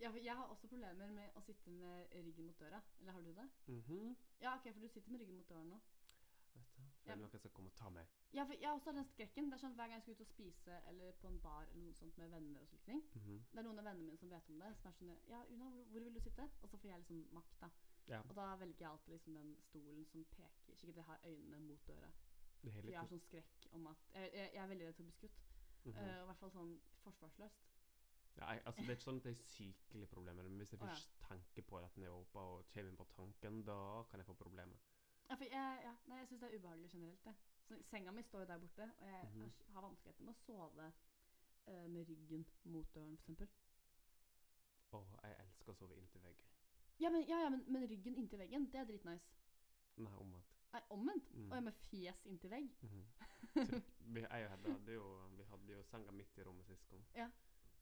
Ja, for jeg har også problemer med å sitte med ryggen mot døra. Eller har du det? Mhm. Ja, ok, for du sitter med ryggen mot døren nå. Jeg vet det. Ja. Føler noen skal komme og ta meg. Ja, for jeg har også den skrekken. Det er sånn Hver gang jeg skal ut og spise eller på en bar eller noe sånt med venner og slike ting. Mhm. Det er noen av vennene mine som vet om det. Som er sånn Ja, Una, hvor, vil du sitte? Og så får jeg liksom makt, da. Ja. Og da velger jeg alltid liksom den stolen som peker Slik at jeg har øynene mot døra. Det For jeg har sånn skrekk om at Jeg, jeg, jeg er veldig redd for å bli skutt. Mhm. Eh, og I hvert fall sånn forsvarsløst. Ja, jeg, altså, det er ikke sånn at det er sykelig problemer, men hvis jeg Å, ja. først tenker på at den er åpen og kommer inn på tanken, da kan jeg få problemer. Ja, for jeg, ja, nei, jeg syns det er ubehagelig generelt. Det. Så senga mi står jo der borte, og jeg mm har, har vanskeligheter med å sove uh, med ryggen mot døren, f.eks. Å, jeg elsker å sove inntil veggen. Ja, men, ja, ja, men, men ryggen inntil veggen, det er dritnice. Nei, omvendt. Nei, omvendt. Mm. Og med fjes inntil vegg. Mm. Så vi, jeg og Hedda hadde jo, vi hadde jo senga midt i rommet sist gang. Ja.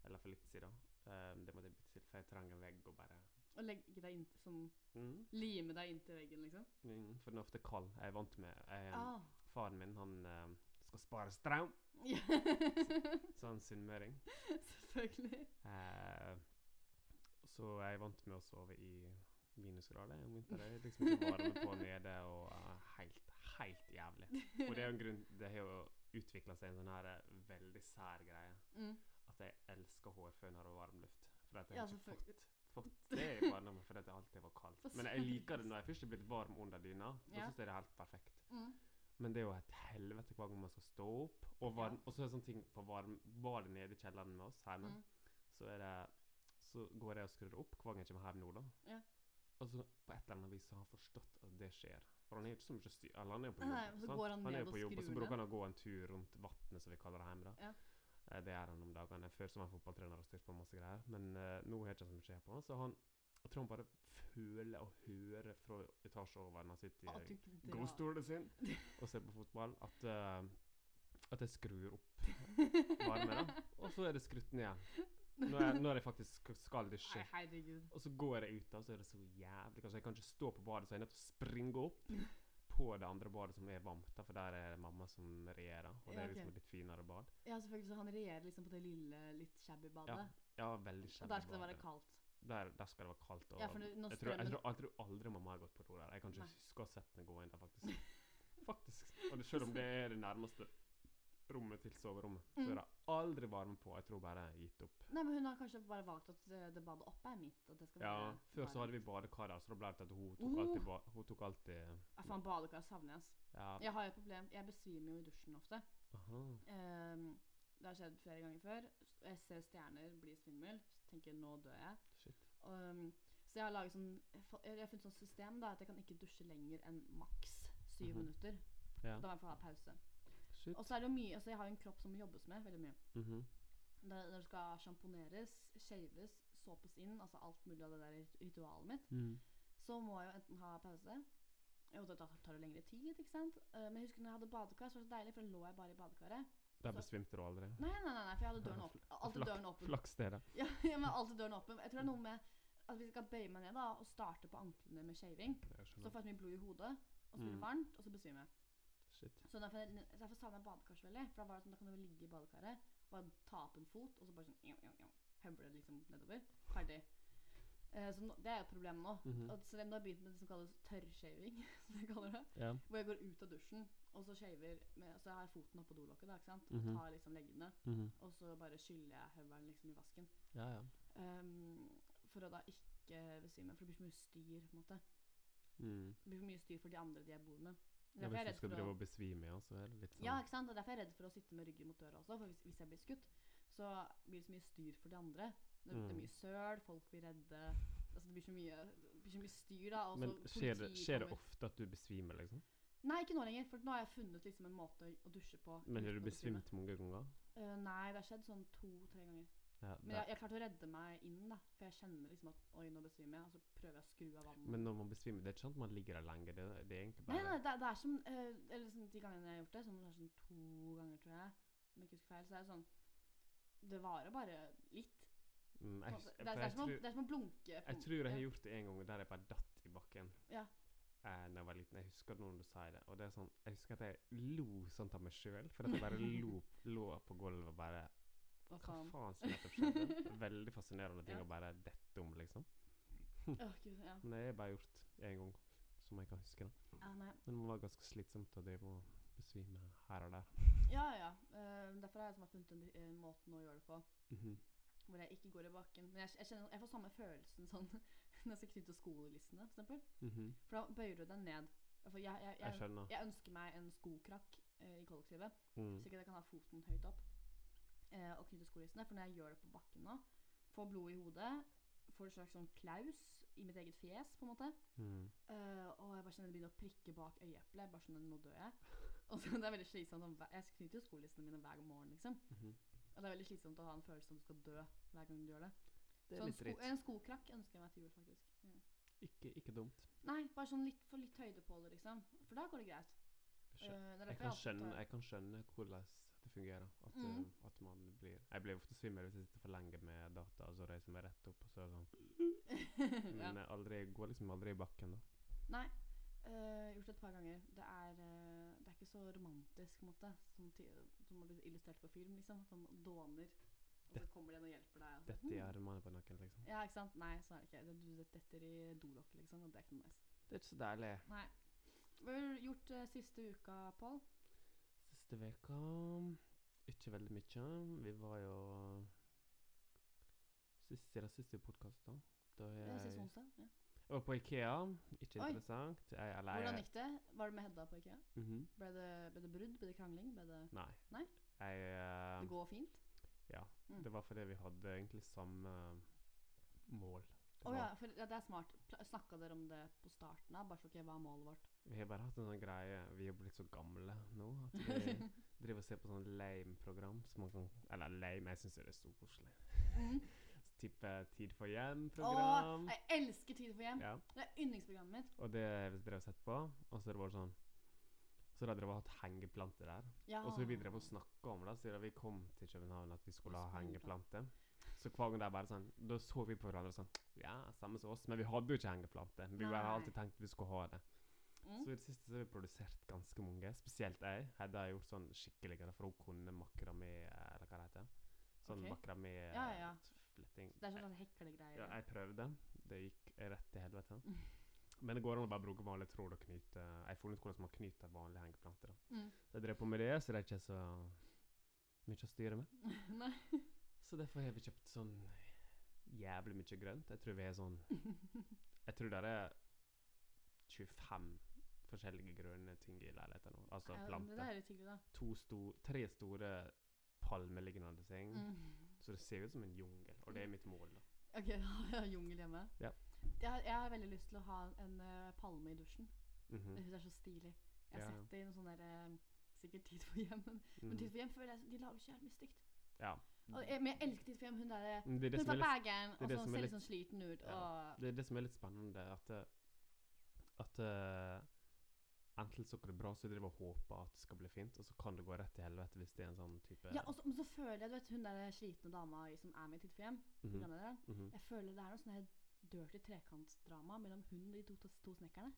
Eller for litt siden. Um, det måtte jeg bytte til, for jeg trenger en vegg og bare Og legge deg inntil sånn mm, Lime deg inntil veggen, liksom. mm, For den er ofte kald. Jeg er vant med jeg, Ah. Faren min, han eh, skal spare strøm, Ja. så han er sunnmøring. Selvfølgelig. Uh, så jeg er vant med å sove i minusgrader om vinteren. Det er liksom ikke varme på nede og uh, helt, helt jævlig. Og det er jo en grunn Det har jo utvikla seg en sånn her eh, veldig sær greie. Mm. At jeg elsker hårføner og varmluft. For at jeg Ja, har ikke fått, fått det i barndommen fordi det alltid var kaldt. Men jeg liker det når jeg først er blitt varm under dyna. Da Ja. syns jeg det er helt perfekt. Mm. Men det er jo et helvete hver gang man skal stå opp. Og, varm, Ja. og så er det sånne ting på varm badet nede i kjelleren med oss hjemme. Mm. Så det Så går jeg og skrur opp hver gang jeg kommer hjem nå, da. Ja. Og så på et eller annet vis har han forstått at det skjer. For han er jo ikke så mye styr... Eller han er jo på jobb. Nei, så går han er jo på jobb, og så bruker han å gå en tur rundt vannet, som vi kaller det hjemme. da. Ja. Eh, Det gjør han om dagene. Før som var fotballtrener og styrt på masse greier. Men eh, nå har jeg ikke så mye på. Så han jeg tror han bare føler og hører fra etasjen over når han sitter i godstolen sin og ser på fotball, at, uh, at jeg skrur opp varmen. Og så er det skrutt ned igjen. Når jeg, når jeg faktisk skal dusje. Og så går jeg ut, og så er det så jævlig Kanskje jeg kan ikke stå på badet, så jeg er nødt til å springe opp på det andre badet som er varmt, for der er det mamma som regjerer. Og det er liksom et litt finere bad. Ja, selvfølgelig. Så han regjerer liksom på det lille, litt shabby badet. Ja, ja veldig og shabby der skal det være kaldt. Der, der skal det være kaldt. Og Ja, for når jeg, tror, jeg, tror, jeg tror aldri mamma har gått på do der. Jeg kan ikke huske å ha sett henne gå inn der, faktisk. Faktisk. Og selv om det er det nærmeste rommet til soverommet, så Mm. er det aldri varme på. Jeg tror bare jeg har gitt opp. Nei, men hun har kanskje bare valgt at det, det badet oppe er mitt. At det skal Ja, være Før så hadde vi badekar der, så da ble det at hun tok alltid, ba hun tok alltid Ja, faen, badekar savner jeg, ass. Ja. Jeg har jo et problem. Jeg besvimer jo i dusjen ofte. Aha. Ehm, det har skjedd flere ganger før. Jeg ser stjerner, blir svimmel, tenker nå dør jeg. Shit. Um, så jeg har laget sånn Jeg har funnet sånn system da at jeg kan ikke dusje lenger enn maks syv Mhm. minutter. Ja. Da må jeg få ha pause. Shit. Og så er det jo mye Altså jeg har jo en kropp som må jobbes med veldig mye. Mm -hmm. når det skal sjamponeres, shaves, såpes inn, altså alt mulig av det der ritualet mitt, Mm. så må jeg jo enten ha pause Og det tar tar jo lengre tid, ikke sant. Uh, Men jeg husker når jeg hadde badekar, så var det så deilig, for da lå jeg bare i badekaret. Der besvimte du aldri? Nei, nei, nei, nei for jeg hadde døren åpen. Alltid døren åpen. Flaks det, da. Ja, ja, men alltid døren åpen. Jeg tror det er noe med at hvis jeg skal bøye meg ned da og starte på anklene med shaving, så får jeg så mye blod i hodet, og så blir det Mm. varmt, og så besvimer jeg. Shit. Så derfor, derfor savner jeg badekar så veldig. For da var det sånn, da kan du ligge i badekaret, bare ta opp en fot, og så bare sånn høvler det liksom nedover. Ferdig. Eh, så det er jo et problem nå. Mhm. Og så det, nå har jeg begynt med det som kalles tørrshaving, som de kaller det. Ja. Hvor jeg går ut av dusjen, og så shaver med, Så har jeg foten oppå dolokket, da, ikke sant. Mhm. Og tar liksom leggene. Mhm. Og så bare skyller jeg høvelen liksom i vasken. ja, ja. Um, for å da ikke besvime. For det blir så mye styr, på en måte. Mm. Det blir for mye styr for de andre de jeg bor med. Ja hvis du skal drive og besvime, ja, så er det litt sånn Ja, ikke sant? Og derfor er jeg redd for å sitte med ryggen mot døra også. For hvis, hvis jeg blir skutt, så blir det så mye styr for de andre. Det, det er Mm. mye søl, folk blir redde. Altså, det blir så mye, blir så mye styr, da. Men skjer det, skjer det ofte at du besvimer, liksom? Nei, ikke nå lenger. For nå har jeg funnet liksom en måte å dusje på. Men har du besvimt mange ganger? Uh, nei, det har skjedd sånn to-tre ganger. Ja, Men jeg, jeg klarte å redde meg inn, da. For jeg kjenner liksom at oi, nå besvimer jeg. Og så prøver jeg å skru av vannet. Men når man besvimer, det er ikke sånn at man ligger der lenger. Det, det er egentlig bare nei, det, det er som eh, Eller sånn, de gangene jeg har gjort det, sånn, det sånn to ganger, tror jeg, om jeg ikke husker feil, så er det sånn Det varer bare litt. mm, jeg, Det er, er som, det er som å blunke. jeg tror jeg har gjort det en gang der jeg bare datt i bakken Ja. eh, jeg var liten. Jeg husker noen du sier det. Og det er sånn, jeg husker at jeg lo sånn av meg sjøl. At jeg bare lo, lå på gulvet og bare Hva Hva faen? faen som nettopp skjedde? Veldig fascinerende ting å bare dette om, liksom. oh, gud, ja. Men det jeg bare gjort én gang, som jeg kan huske. da. Ah. Men det var ganske slitsomt å drive og besvime her og der. Ja, ja. Uh, derfor har jeg liksom funnet en, uh, måte å gjøre det på Mhm. hvor jeg ikke går i bakken. Men jeg, jeg, kjenner, jeg får samme følelsen sånn når jeg skal knytte skolelistene, for Mm -hmm. For da bøyer du deg ned. Jeg, jeg, Jeg ønsker meg en skokrakk uh, i kollektivet, Mm. så jeg kan ha foten høyt opp eh, og knytte skolissene. For når jeg gjør det på bakken nå, får blod i hodet, får en slags sånn klaus i mitt eget fjes, på en måte. Mm. Eh, og jeg bare kjenner det begynner å prikke bak øyeeplet. Bare sånn nå dør jeg. Og så det er veldig slitsomt. Jeg knytter jo skolissene mine hver morgen, liksom. Mhm. Og det er veldig slitsomt å ha en følelse at du skal dø hver gang du gjør det. Det Så en, sko en skokrakk ønsker jeg meg til jul, faktisk. Ja. Ikke, ikke dumt. Nei, bare sånn litt, få litt høyde på det, liksom. For da går det greit. Jeg, skjø- Eh, jeg, kan skjønne, jeg kan skjønne hvordan det fungerer. At, mm. eh, at man blir Jeg blir ofte svimmel hvis jeg sitter for lenge med data, og så reiser jeg meg rett opp, og så er det sånn ja. Men jeg aldri, går liksom aldri i bakken, da. Nei. Uh, gjort det et par ganger. Det er, uh, det er ikke så romantisk, på en måte, som, som har blitt illustrert på film. liksom. At man dåner, og så Det- kommer de og hjelper deg. Altså. Dette i armene på noen, liksom. Ja, ikke sant? Nei, så er det ikke. Det- Du detter i dolokket, liksom, og det er ikke noe nice. Det er ikke så deilig. Nei. Hva har du gjort uh, siste uka, Pål? Siste veka Ikke veldig mye. Vi var jo sist, Siden siste podkast, da. da Det er Sist onsdag? Ja. jeg var på Ikea. Ikke Oi. interessant. Jeg, eller, Hvordan gikk det? Var det med Hedda på IKEA? Mhm. Ble det, ble det brudd? Ble det krangling? Ble det, Nei. Nei? Jeg, eh, det går fint? ja. Mm. Det var fordi vi hadde egentlig samme mål. Å ja, for ja, det er smart. Snakka dere om det på starten av? Bare så ok, hva er målet vårt? Vi har bare hatt en sånn greie Vi er blitt så gamle nå at vi driver og ser på sånn lame-program som man kan Eller lame, jeg syns det er så koselig. Mm. Type Tid for Å, hjem-program. jeg elsker Tid for hjem! Ja. Det er yndlingsprogrammet mitt. Og det har vi drevet og sett på. Og så har det vært sånn Så har de drevet og hatt hengeplanter der. Ja. Og så vi drevet og snakka om det siden vi kom til København, at vi skulle ha hengeplanter. Så hver gang det er bare sånn Da så vi på hverandre sånn Ja, samme som oss. Men vi hadde jo ikke hengeplante. Vi har alltid tenkt vi skulle ha det. Mm. Så i det siste så har vi produsert ganske mange. Spesielt jeg. Hedda har gjort sånn skikkeligere, for hun kunne makramé, eller hva det heter. Sånn okay. makramé Ja, ja, ja. fletting. Det er sånn heklegreier. Ja, jeg prøvde. Det gikk rett til helvete. Mm. Men det går an å bare bruke vanlig tråd og knyte Jeg har funnet ut hvordan man knyter vanlige hengeplanter. da. Mm. Så jeg drev på med det, så det er ikke så mye å styre med. Nei. Så derfor har vi kjøpt sånn jævlig mye grønt. Jeg tror vi har sånn Jeg tror det er 25 forskjellige grønne ting i leiligheten nå. Altså Ja, men det planter. er sto, tre store palmelignende ting. Mm. Så det ser ut som en jungel, og det er mitt mål, da. Ok, jeg jungel hjemme. Ja. Jeg, jeg har veldig lyst til å ha en uh, palme i dusjen. Mhm. Jeg syns det er så stilig. Jeg har Ja. sett det i noen sånne der, uh, Sikkert Tid for hjem. Men, men Mhm. Tid for hjem føler jeg de lager så jævlig mye stygt. Ja. Jeg, men jeg Tid for hjem. Hun der er Hun fra litt, og så er ser litt litt- sånn sliten ut. Ja. Og det er det som er litt spennende, at at uh, Enten så går det bra, så driver og håper at det skal bli fint, og så kan det gå rett til helvete hvis det er en sånn type Ja, og så, men så føler jeg, du vet hun der slitne dama som er med i Tid for hjem, Mhm, mm -hmm. jeg føler det er noe sånn her dirty trekantsdrama mellom hun og de to, to snekkerne.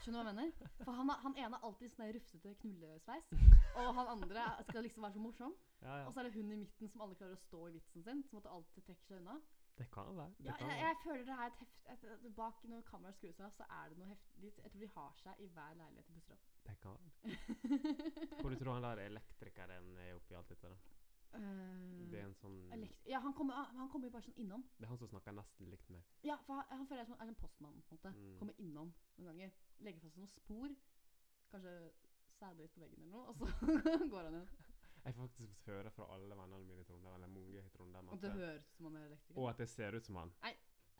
Skjønner du hva jeg mener? For han, han ene har alltid sånn der rufsete knullesveis, og han andre skal liksom være så morsom. Ja, ja. Og så er det hun i midten som alle klarer å stå i vitsen sin, som måtte alltid trekke seg unna. Det kan være. Det Ja, kan jeg, jeg føler det er et heft... Et, et, bak når kameraet skrus av, så er det noe heftig Jeg tror de har seg i hver leilighet i pusser. Det kan være. Hvor du tror han der elektrikeren er oppi alt dette? da? Eh, Det er en sånn elekt- ja, han kommer, han kommer jo bare sånn innom. Det er han som snakker nesten likt meg. Ja, for han, han føler jeg som, er som postmann, på en måte. Mm. Kommer innom noen ganger. Legger fra seg noen spor. Kanskje sæder litt på veggen eller noe, og så går han igjen. Jeg får faktisk høre fra alle vennene mine i Trondheim, eller mange i Trondheim, at det høres ut som han er elektriker. Og at jeg ser ut som han.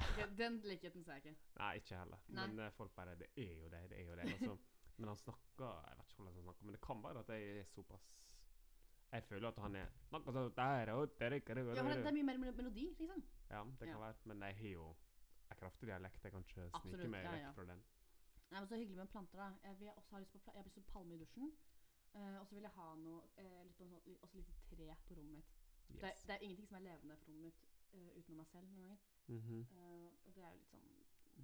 Ok, den likheten ser jeg ikke. Nei, ikke heller. Nei. Men eh, folk bare Det er jo det, det er jo det. Altså, men han snakker Jeg vet ikke hvordan han snakker, men det kan være at jeg er såpass Jeg føler at han er Ja, men det, er mye mer melodi, liksom. Ja, det kan Ja. være. Men jeg har jo en kraftig dialekt. Jeg kan ikke snike meg ja, vekk ja. fra den. Nei, men Så hyggelig med planter, da. Jeg, vil også ha lyst på, jeg har lyst på palme i dusjen. Uh, og så vil jeg ha noe uh, litt på en sånn, også lite tre på rommet mitt. Det, Yes. det er ingenting som er levende på rommet mitt uh, utenom meg selv noen ganger. Mhm. Eh, og det er jo litt sånn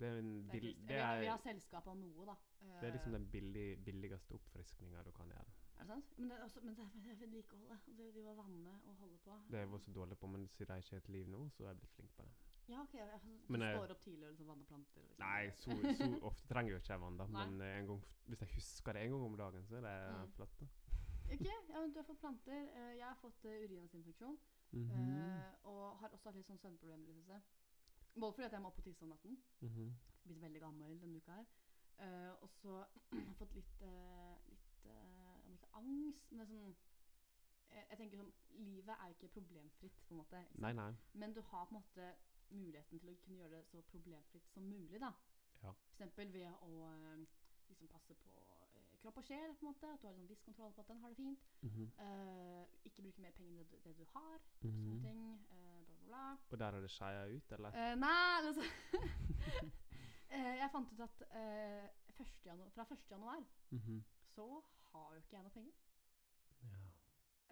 Det er en det er bill... vi, har, er, selskap av noe, da. Eh, det er liksom den billig, billigste oppfriskninga du. Er det sant? Men det er, også, men det er, vedlikeholdet. Det, de må vanne og holde på. Det er jeg vært så dårlig på, men siden jeg ikke er et liv nå, så er jeg blitt flink på det. Ja, ok. ja, Du jeg- står opp tidlig og liksom vanner planter? Liksom, Nei, så, så ofte trenger jeg ikke jeg vann, da. Men eh, en gang, hvis jeg husker det en gang om dagen, så er det Mm. flott. da. Ok, ja, men Du har fått planter. eh, Jeg har fått uh, urininfeksjon. Mhm. eh, og har også hatt litt sånn søvnproblemer det. Både fordi at jeg må opp og tisse om natten. Mhm. Blitt veldig gammel denne uka her. Eh, og så har jeg fått litt, eh, litt eh, angst, men det er sånn eh, Jeg tenker sånn Livet er jo ikke problemfritt, på en måte. Nei, nei. Men du har på en måte muligheten til å kunne gjøre det så problemfritt som mulig. da. Ja. Eksempel ved å eh, liksom passe på eh, kropp og sjel. på en måte, At du har liksom viss kontroll på at den har det fint. Mm -hmm. uh, ikke bruke mer penger enn det, du- det du har. Sånne ting. Uh, bla, bla, bla. Og der har det skeia ut, eller? Uh, nei, altså Jeg fant ut at eh, 1. Januar, fra 1. januar -hmm. så har jo ikke jeg noe penger. Ja.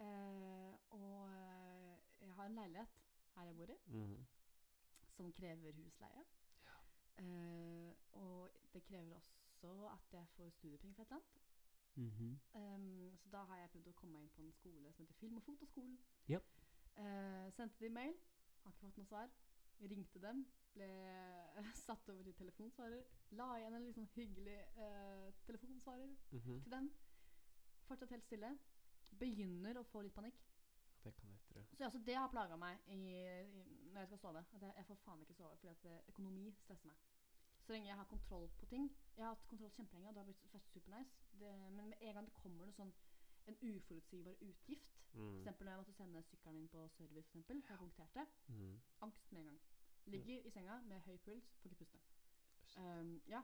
Eh, og eh, jeg har en leilighet her jeg bor i, Mhm. som krever husleie. Eh, og det krever også at jeg får studiepenger for et eller annet. Mhm. Um, så da har jeg prøvd å komme meg inn på en skole som heter Film- og fotoskolen. Yep. Eh, sendte de mail, har ikke fått noe svar. Ringte dem, ble satt over til telefonsvarer. La igjen en litt sånn hyggelig eh, telefonsvarer Mhm. til dem. Fortsatt helt stille. Begynner å få litt panikk. Det kan jeg tro. Så altså, det har plaga meg i, i, når jeg skal sove. At jeg, jeg får faen ikke sove fordi at eh, økonomi stresser meg. Så lenge jeg har kontroll på ting Jeg har hatt kontroll kjempelenge, og det har blitt supernice. Det, men med en gang det kommer noe sånn en uforutsigbar utgift Mm. eksempel når jeg måtte sende sykkelen min på service, for eksempel, jeg punkterte. mm. Angst med en gang. Ligger i senga med høy puls, får ikke puste. Um, ja.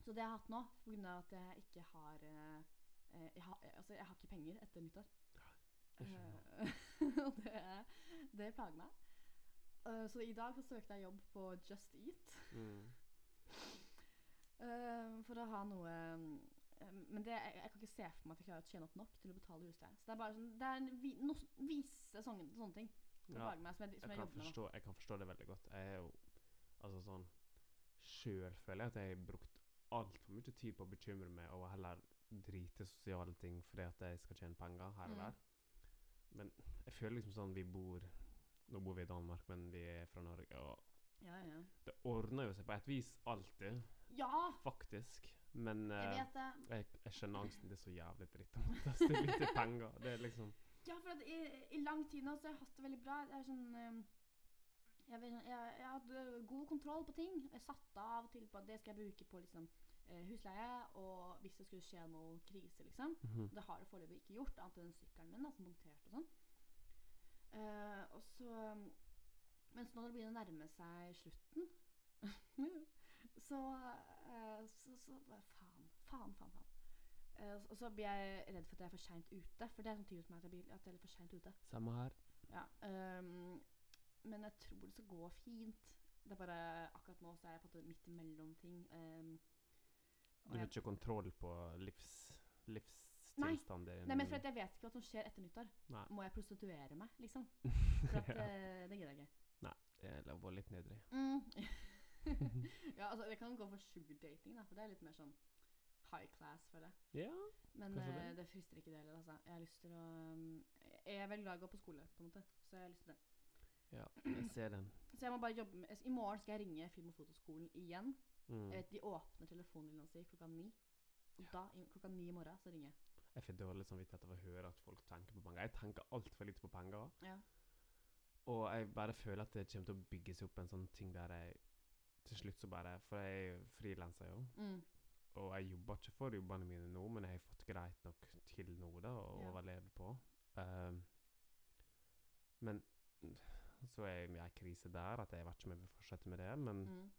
Så det jeg har hatt nå, pga. at jeg ikke har eh, jeg, har altså, jeg har ikke penger etter nyttår. Det. Eh, Og det, det plager meg. Eh, så i dag så søkte jeg jobb på Just Eat Mm. eh, for å ha noe eh, Men det, jeg, jeg kan ikke se for meg at jeg klarer å tjene opp nok til å betale husleie. Så det er bare sånn, det er en vi, no, vise sånne, sånne ting Ja, meg, som jeg, som jeg jeg, kan, forstå, jeg kan forstå det veldig godt. Jeg er jo Altså sånn Sjøl føler jeg at jeg har brukt altfor mye tid på å bekymre meg over heller drite sosiale ting fordi at jeg skal tjene penger her og Mm. der. Men jeg føler liksom sånn vi bor Nå bor vi i Danmark, men vi er fra Norge, og Ja, ja. det ordner jo seg på et vis alltid, ja, faktisk. Men jeg eh, vet det. jeg, jeg skjønner angsten. Det er så jævlig dritt å måtte stille til penger. Det er liksom Ja, for i, i lang tid nå så har jeg hatt det veldig bra. Det er sånn ehm, jeg, jeg, jeg hadde god kontroll på ting. Jeg satte av og til på at det skal jeg bruke på liksom, eh, husleie, og hvis det skulle skje noe krise, liksom. mhm. Det har det foreløpig ikke gjort, annet enn sykkelen min, da, som punkterte og sånn. Uh, og så Mens nå når det begynner å nærme seg slutten, så, uh, så, så Faen, faen, faen. faen. Uh, og så blir jeg redd for at jeg er for seint ute. For det er sånn typisk meg at jeg, blir, at jeg er for seint ute. Samme her. Ja, um, men jeg tror det skal gå fint. Det er bare akkurat nå så er jeg på en måte midt imellom ting. og Du har ikke kontroll på livs, livstilstanden din? Nei, men for at jeg vet ikke hva som skjer etter nyttår. Nei. Må jeg prostituere meg, liksom? For at, ja. eh, det gidder jeg ikke. Nei, Det var litt nedrig. Mm. ja, altså, det kan gå for sugardating, da, for det er litt mer sånn high class, føler jeg. Ja. Men eh, det. det frister ikke det heller, altså. Jeg har lyst til å um, Jeg er veldig glad i å gå på skole, på en måte, så jeg har lyst til det. ja. Jeg ser den. Så jeg må bare jobbe med I morgen skal jeg ringe film- og fotoskolen igjen. Mm. Jeg vet, De åpner telefonlinja si klokka ni. Og da, i, klokka ni i morgen, så ringer jeg. Jeg får dårlig samvittighet av å høre at folk tenker på penger. Jeg tenker altfor lite på penger. Ja. Og jeg bare føler at det kommer til å bygge seg opp en sånn ting der jeg til slutt så bare For jeg er frilanser jo, Mm. og jeg jobber ikke for jobbene mine nå, men jeg har fått greit nok til nå da, å Ja. overleve på. Ehm, men så er jeg i en krise der at jeg vet ikke om jeg vil fortsette med det. Men Mm.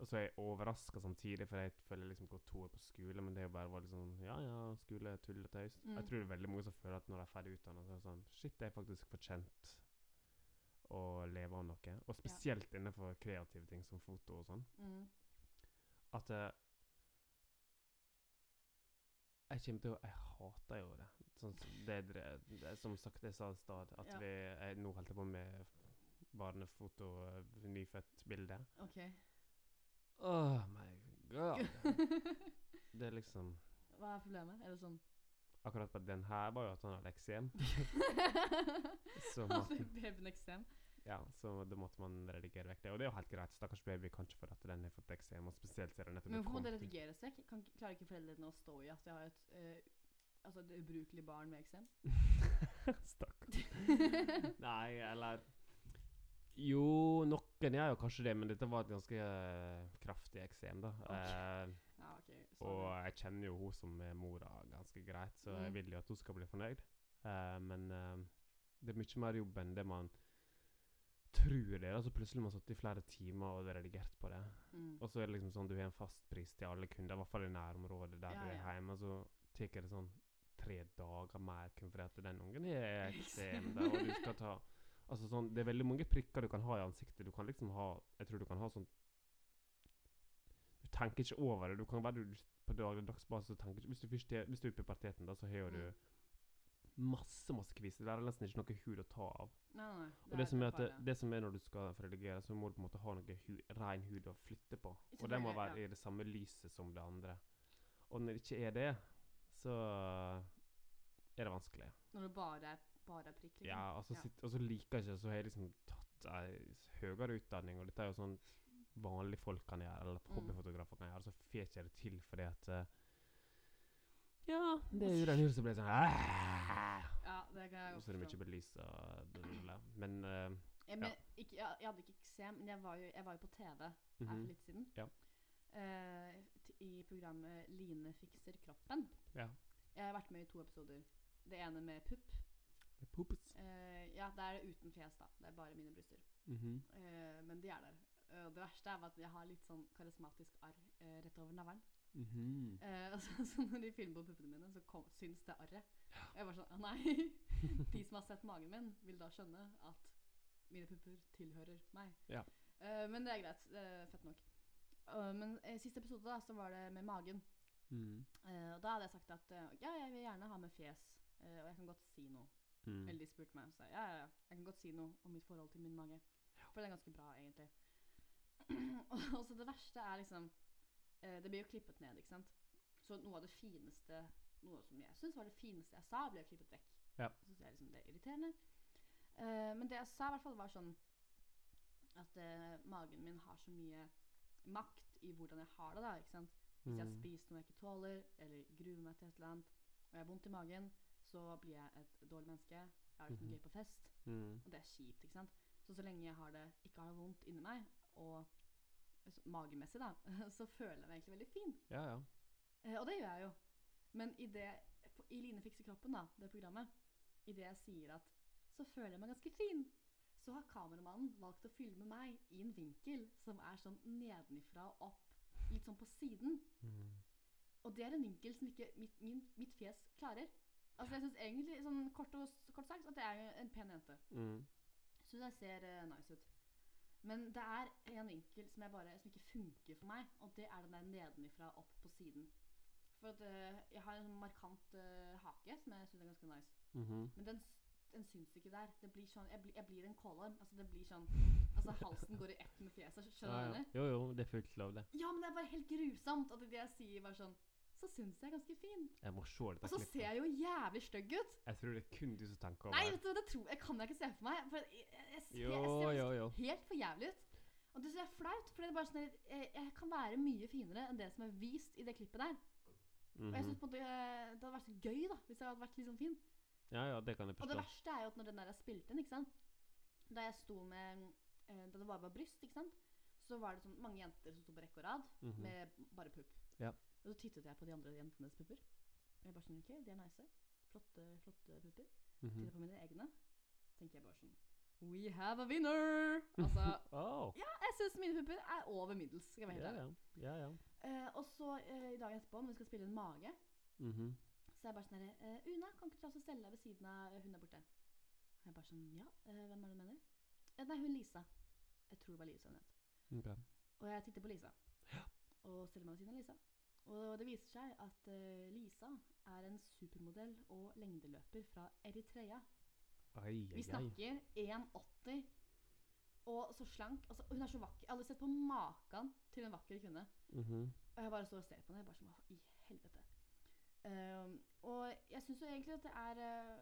Og så er jeg overraska samtidig, for jeg føler liksom gått to år på skole, men det er jo bare var litt sånn Ja, ja, skole, tull og tøys. Mm. Jeg tror det er veldig mange som føler at når de er ferdig utdannet, så er det sånn Shit, det er faktisk fortjent å leve av noe. Og spesielt innenfor kreative ting som foto og sånn. Mm. At eh, Jeg kommer til å Jeg hater jo det. Sånn det, det, det er som sagt jeg sa i stad, at Ja. vi jeg, Nå holdt jeg på med barnefoto, eh, nyfødt-bilde. OK. Oh my god. Det er liksom Hva er problemet? Er det sånn Akkurat på den her var jo at han hadde eksem. Så Hadde måtte- babyen eksem? Ja, så da måtte man redigere vekk det. Og det er jo helt greit. Stakkars baby kan ikke få at den har fått eksem, og spesielt siden nettopp Men hvorfor må det kommet ut. redigeres vekk? Kan, klarer ikke foreldrene å stå i at de har et, eh, altså et ubrukelig barn med eksem? Stakkars. Nei, eller Jo, noen gjør jo kanskje det, men dette var et ganske uh, kraftig eksem, da. Okay. Eh, ja, okay. og jeg kjenner jo hun som er mora ganske greit, så jeg Mm. vil jo at hun skal bli fornøyd. Uh, men det er mye mer jobb enn det man tror det er. Altså plutselig har man sittet i flere timer og redigert på det. Mm. Og så er det liksom sånn du har en fastpris til alle kunder, i hvert fall i nærområdet der Ja, du er ja. hjemme. Og så tar det sånn tre dager mer kun fordi at den ungen er eksem da, og du skal ta Altså sånn, Det er veldig mange prikker du kan ha i ansiktet. Du kan liksom ha Jeg tror du kan ha sånn Du tenker ikke over det. Du kan være du, på dagligdagsbasis og tenker ikke Hvis du først hvis du er i puberteten, da, så har du Mm. masse masse kviser. Det er nesten ikke noe hud å ta av. Nei, nei, nei. Og det som, er det, det som er når du skal redigere, så må du på en måte ha noe hu, ren hud å flytte på. Og det må være i det samme lyset som det andre. Og når det ikke er det, så er det vanskelig. Når du bare er, bare prikk, liksom. Ja, altså, Ja. Og så liker jeg ikke Så har jeg liksom tatt ei høyere utdanning, og dette er jo sånn vanlige folk kan gjøre, eller Mm. hobbyfotografer kan gjøre, så får jeg ikke det til fordi at eh, Ja, det er jo den huset som blir sånn! Ja, det kan jeg godt Så er det mye belys. Men uh, Jeg, men, ikke, jeg, jeg hadde ikke eksem, men jeg var jo, jeg var jo på TV her for mhm, litt siden. Ja. Uh, I programmet 'Line fikser kroppen'. Ja. Jeg har vært med i to episoder. Det ene med pupp. Det poopes. Eh, ja, det er uten fjes, da. Det er bare mine bryster. Mhm. Eh, men de er der. Eh, Og det verste er at jeg har litt sånn karismatisk arr eh, rett over navlen. Mhm. Eh, altså, så når de filmer på puppene mine, så kom, syns det arret. Og jeg var sånn nei! De som har sett magen min, vil da skjønne at mine pupper tilhører meg. Ja. Eh, men det er greit. Er fett nok. Uh, men i siste episode da, så var det med magen. Mm. Eh, og da hadde jeg sagt at eh, ja, jeg vil gjerne ha med fjes. eh, og jeg kan godt si noe. Mhm. Eller de spurte meg. Så jeg, ja, ja, ja, jeg kan godt si noe om mitt forhold til min mage. For det er ganske bra, egentlig. og så det verste er liksom eh, Det blir jo klippet ned, ikke sant. Så noe av det fineste Noe som jeg syns var det fineste jeg sa, ble klippet vekk. Ja. Så syns jeg liksom det er irriterende. Eh, men det jeg sa, i hvert fall var sånn at eh, magen min har så mye makt i hvordan jeg har det. da, ikke sant? Hvis jeg har Mhm. spist noe jeg ikke tåler, eller gruer meg til et eller annet, og jeg har vondt i magen, så blir jeg et dårlig menneske. Jeg har det ikke noe Mhm. gøy på fest, Mm. og det er kjipt. ikke sant? Så så lenge jeg har det, ikke har det vondt inni meg, og så- magemessig, da, så føler jeg meg egentlig veldig fin. Ja, ja. Eh, og det gjør jeg jo. Men i, det, på- i Line fikser kroppen, da, det programmet, i det jeg sier at så føler jeg meg ganske fin, så har kameramannen valgt å filme meg i en vinkel som er sånn nedenifra og opp, litt sånn på siden. Mm. Og det er en vinkel som ikke mitt, min, mitt fjes klarer. Altså Jeg syns egentlig, sånn kort, og, kort sagt, at jeg er en pen jente. Mm. Syns jeg ser uh, nice ut. Men det er en vinkel som, bare, som ikke funker for meg, og det er den der nedenifra opp på siden. For at uh, jeg har en sånn markant uh, hake som jeg syns er ganske nice. Mhm. Men den, den syns ikke der. Det blir sånn, jeg, blir, jeg blir en kålorm. Altså det blir sånn Altså halsen går i ett med fjeset. Skjønner du Ja, ja. Jo, jo, det er fullt lov, det. Ja, men det er bare helt grusomt at det jeg sier bare sånn Så syns jeg er ganske fin. Jeg må se dette Og så klippet. ser jeg jo jævlig stygg ut. Jeg tror det er kun du som tenker over Nei, vet du, det tror jeg kan jeg ikke se for meg. For jeg, jeg, ser- Jo, jeg ser jo, jo. helt for jævlig ut. Og det syns jeg er flaut, for det er bare sånn jeg, jeg kan være mye finere enn det som er vist i det klippet der. Og jeg Mhm. synes på en måte eh, det hadde vært så gøy da, hvis jeg hadde vært sånn fin. Ja, ja, det kan jeg forstå. Og det verste er jo at når den der er spilt inn, ikke sant Da jeg sto med eh, Da det bare var bryst, ikke sant Så var det sånn mange jenter som sto på rekke og rad Mhm. med bare pupp. Ja. Og så tittet jeg på de andre jentenes pupper. Og jeg bare sånn OK, de er nice. Flotte, flotte pupper. Mhm. Tittet på mine egne. tenker jeg bare sånn We have a winner! Altså oh. Ja, jeg syns mine pupper er over middels. Skal jeg være ja, helt ærlig. ja. Ja, ja. Eh, og så uh, i dag etterpå, når vi skal spille en mage, Mhm. så er jeg bare sånn herre eh, Una, kan ikke du ta og stelle deg ved siden av hun der borte? Og jeg bare sånn Ja, eh, hvem er det du mener? Eh, nei, hun Lisa. Jeg tror det var Lisa hun het. Okay. Og jeg titter på Lisa. Og stiller meg ved siden av Lisa. Og det viser seg at eh, Lisa er en supermodell og lengdeløper fra Eritrea. Ai, ai, Vi snakker 1,80 og så slank. Altså, hun er så vakker. Jeg har aldri sett på maken til en vakker kvinne. Mhm. Og jeg bare står og ser på henne. Jeg bare som, i helvete? Ehm, og jeg syns jo egentlig at det er uh,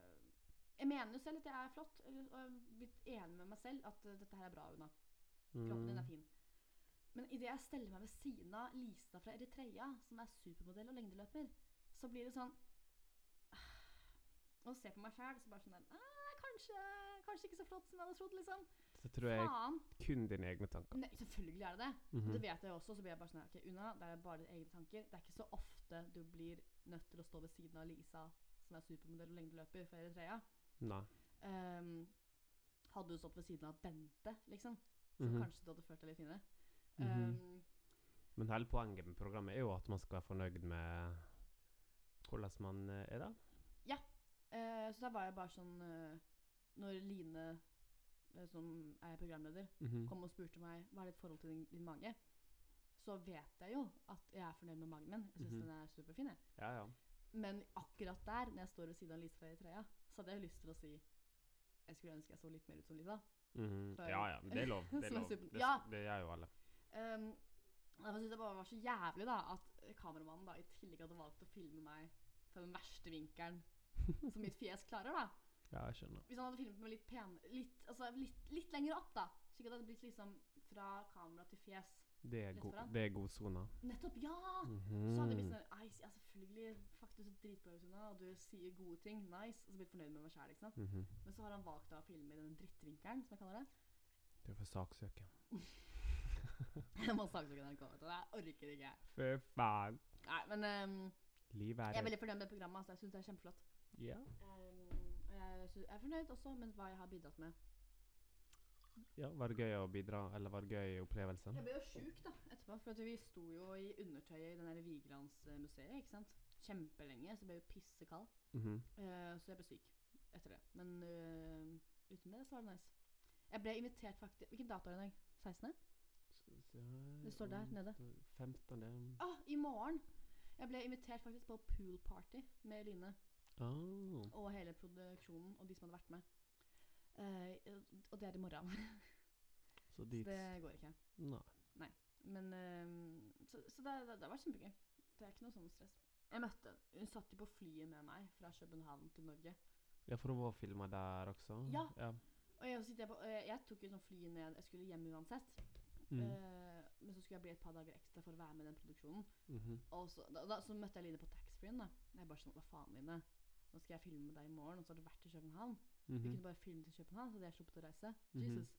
Jeg mener jo selv at jeg er flott, og jeg har blitt enig med meg selv at eh, dette her er bra, Una. Kroppen din er Mm. fin. Men idet jeg steller meg ved siden av Lisa fra Eritrea, som er supermodell og lengdeløper, så blir det sånn Å se på meg sjæl, så bare sånn der «Ah, kanskje, kanskje ikke så flott som jeg hadde trodd, liksom. Så tror jeg Faen. kun dine egne tanker. Nei, selvfølgelig er det det. Mhm. Det vet jeg også. Så blir jeg bare sånn Ok, Una, det er bare dine egne tanker. Det er ikke så ofte du blir nødt til å stå ved siden av Lisa, som er supermodell og lengdeløper fra Eritrea. Nei. Um, hadde du stått ved siden av Bente, liksom, så Mhm. kanskje du hadde følt deg litt finere. Mhm. um, Men hele poenget med programmet er jo at man skal være fornøyd med hvordan man eh, er da. eh, så da var jeg bare sånn uh, Når Line, uh, som er programleder, Mhm. kom og spurte meg hva er ditt forhold til din, din mage, så vet jeg jo at jeg er fornøyd med magen min. Jeg syns Mhm. den er superfin. jeg. Ja, ja. Men akkurat der, når jeg står ved siden av Lisa i Eritrea, så hadde jeg lyst til å si Jeg skulle ønske jeg så litt mer ut som Lisa. Mm -hmm. Ja, ja. Det er lov. Det, er lov. det, Ja. det gjør jo alle. Um, Derfor syns jeg bare var så jævlig da at kameramannen da i tillegg hadde valgt å filme meg fra den verste vinkelen som mitt fjes klarer. da Ja, jeg skjønner. Hvis han hadde filmet meg litt pen litt, altså litt, litt lenger opp, da slik at det hadde blitt liksom fra kamera til fjes. Det er, go det er godsona. Nettopp, ja! Mhm. Så hadde jeg blitt sånn Nei, ja, selvfølgelig. Fuck, du ser dritbra ut, Una, og du sier gode ting. Nice. Og så blitt fornøyd med meg sjæl, ikke sant. -hmm. Men så har han valgt da å filme i den drittvinkelen, som jeg kaller det. Du får saksøke. Jeg må saksøke NRK. Jeg orker ikke. Fy faen. Nei, men um, Livet er jeg er veldig fornøyd med programmet. Altså. Jeg syns det er kjempeflott. Yeah. Um, og jeg, synes, jeg er fornøyd også med hva jeg har bidratt med. ja. Var det gøy å bidra, eller var det gøy opplevelse? Jeg ble jo sjuk da, etterpå, for vi sto jo i undertøyet i den der Vigelandsmuseet, ikke sant. Kjempelenge, så jeg ble jo pissekald. Mm -hmm. uh, så jeg ble syk etter det. Men uh, uten det så var det nice. Jeg ble invitert faktisk Hvilken dato er det i dag? 16.? Vi Det står der nede. 15. Ah, i morgen! Jeg ble invitert faktisk på pool party med Line Oh. og hele produksjonen og de som hadde vært med. Uh, og det er i morgen. Så Så det går ikke. Nei. Men uh, Så, så det, det, det var kjempegøy. Det er ikke noe sånn stress. Jeg møtte Hun satt jo på flyet med meg fra København til Norge. Ja, for hun var filma der også? Ja. ja. Og jeg, jeg, på, eh, jeg tok jo sånn fly ned Jeg skulle hjem uansett. Mm. Eh, men så skulle jeg bli et par dager ekstra for å være med i den produksjonen. Mhm. Og så, da, da, så møtte jeg Line på taxfree-en. Jeg bare sånn Hva faen, Line? Nå skal jeg filme med deg i morgen, og så har du vært i København. Vi Mhm. kunne bare filme til København, så hadde jeg sluppet å reise. Mhm. Jesus.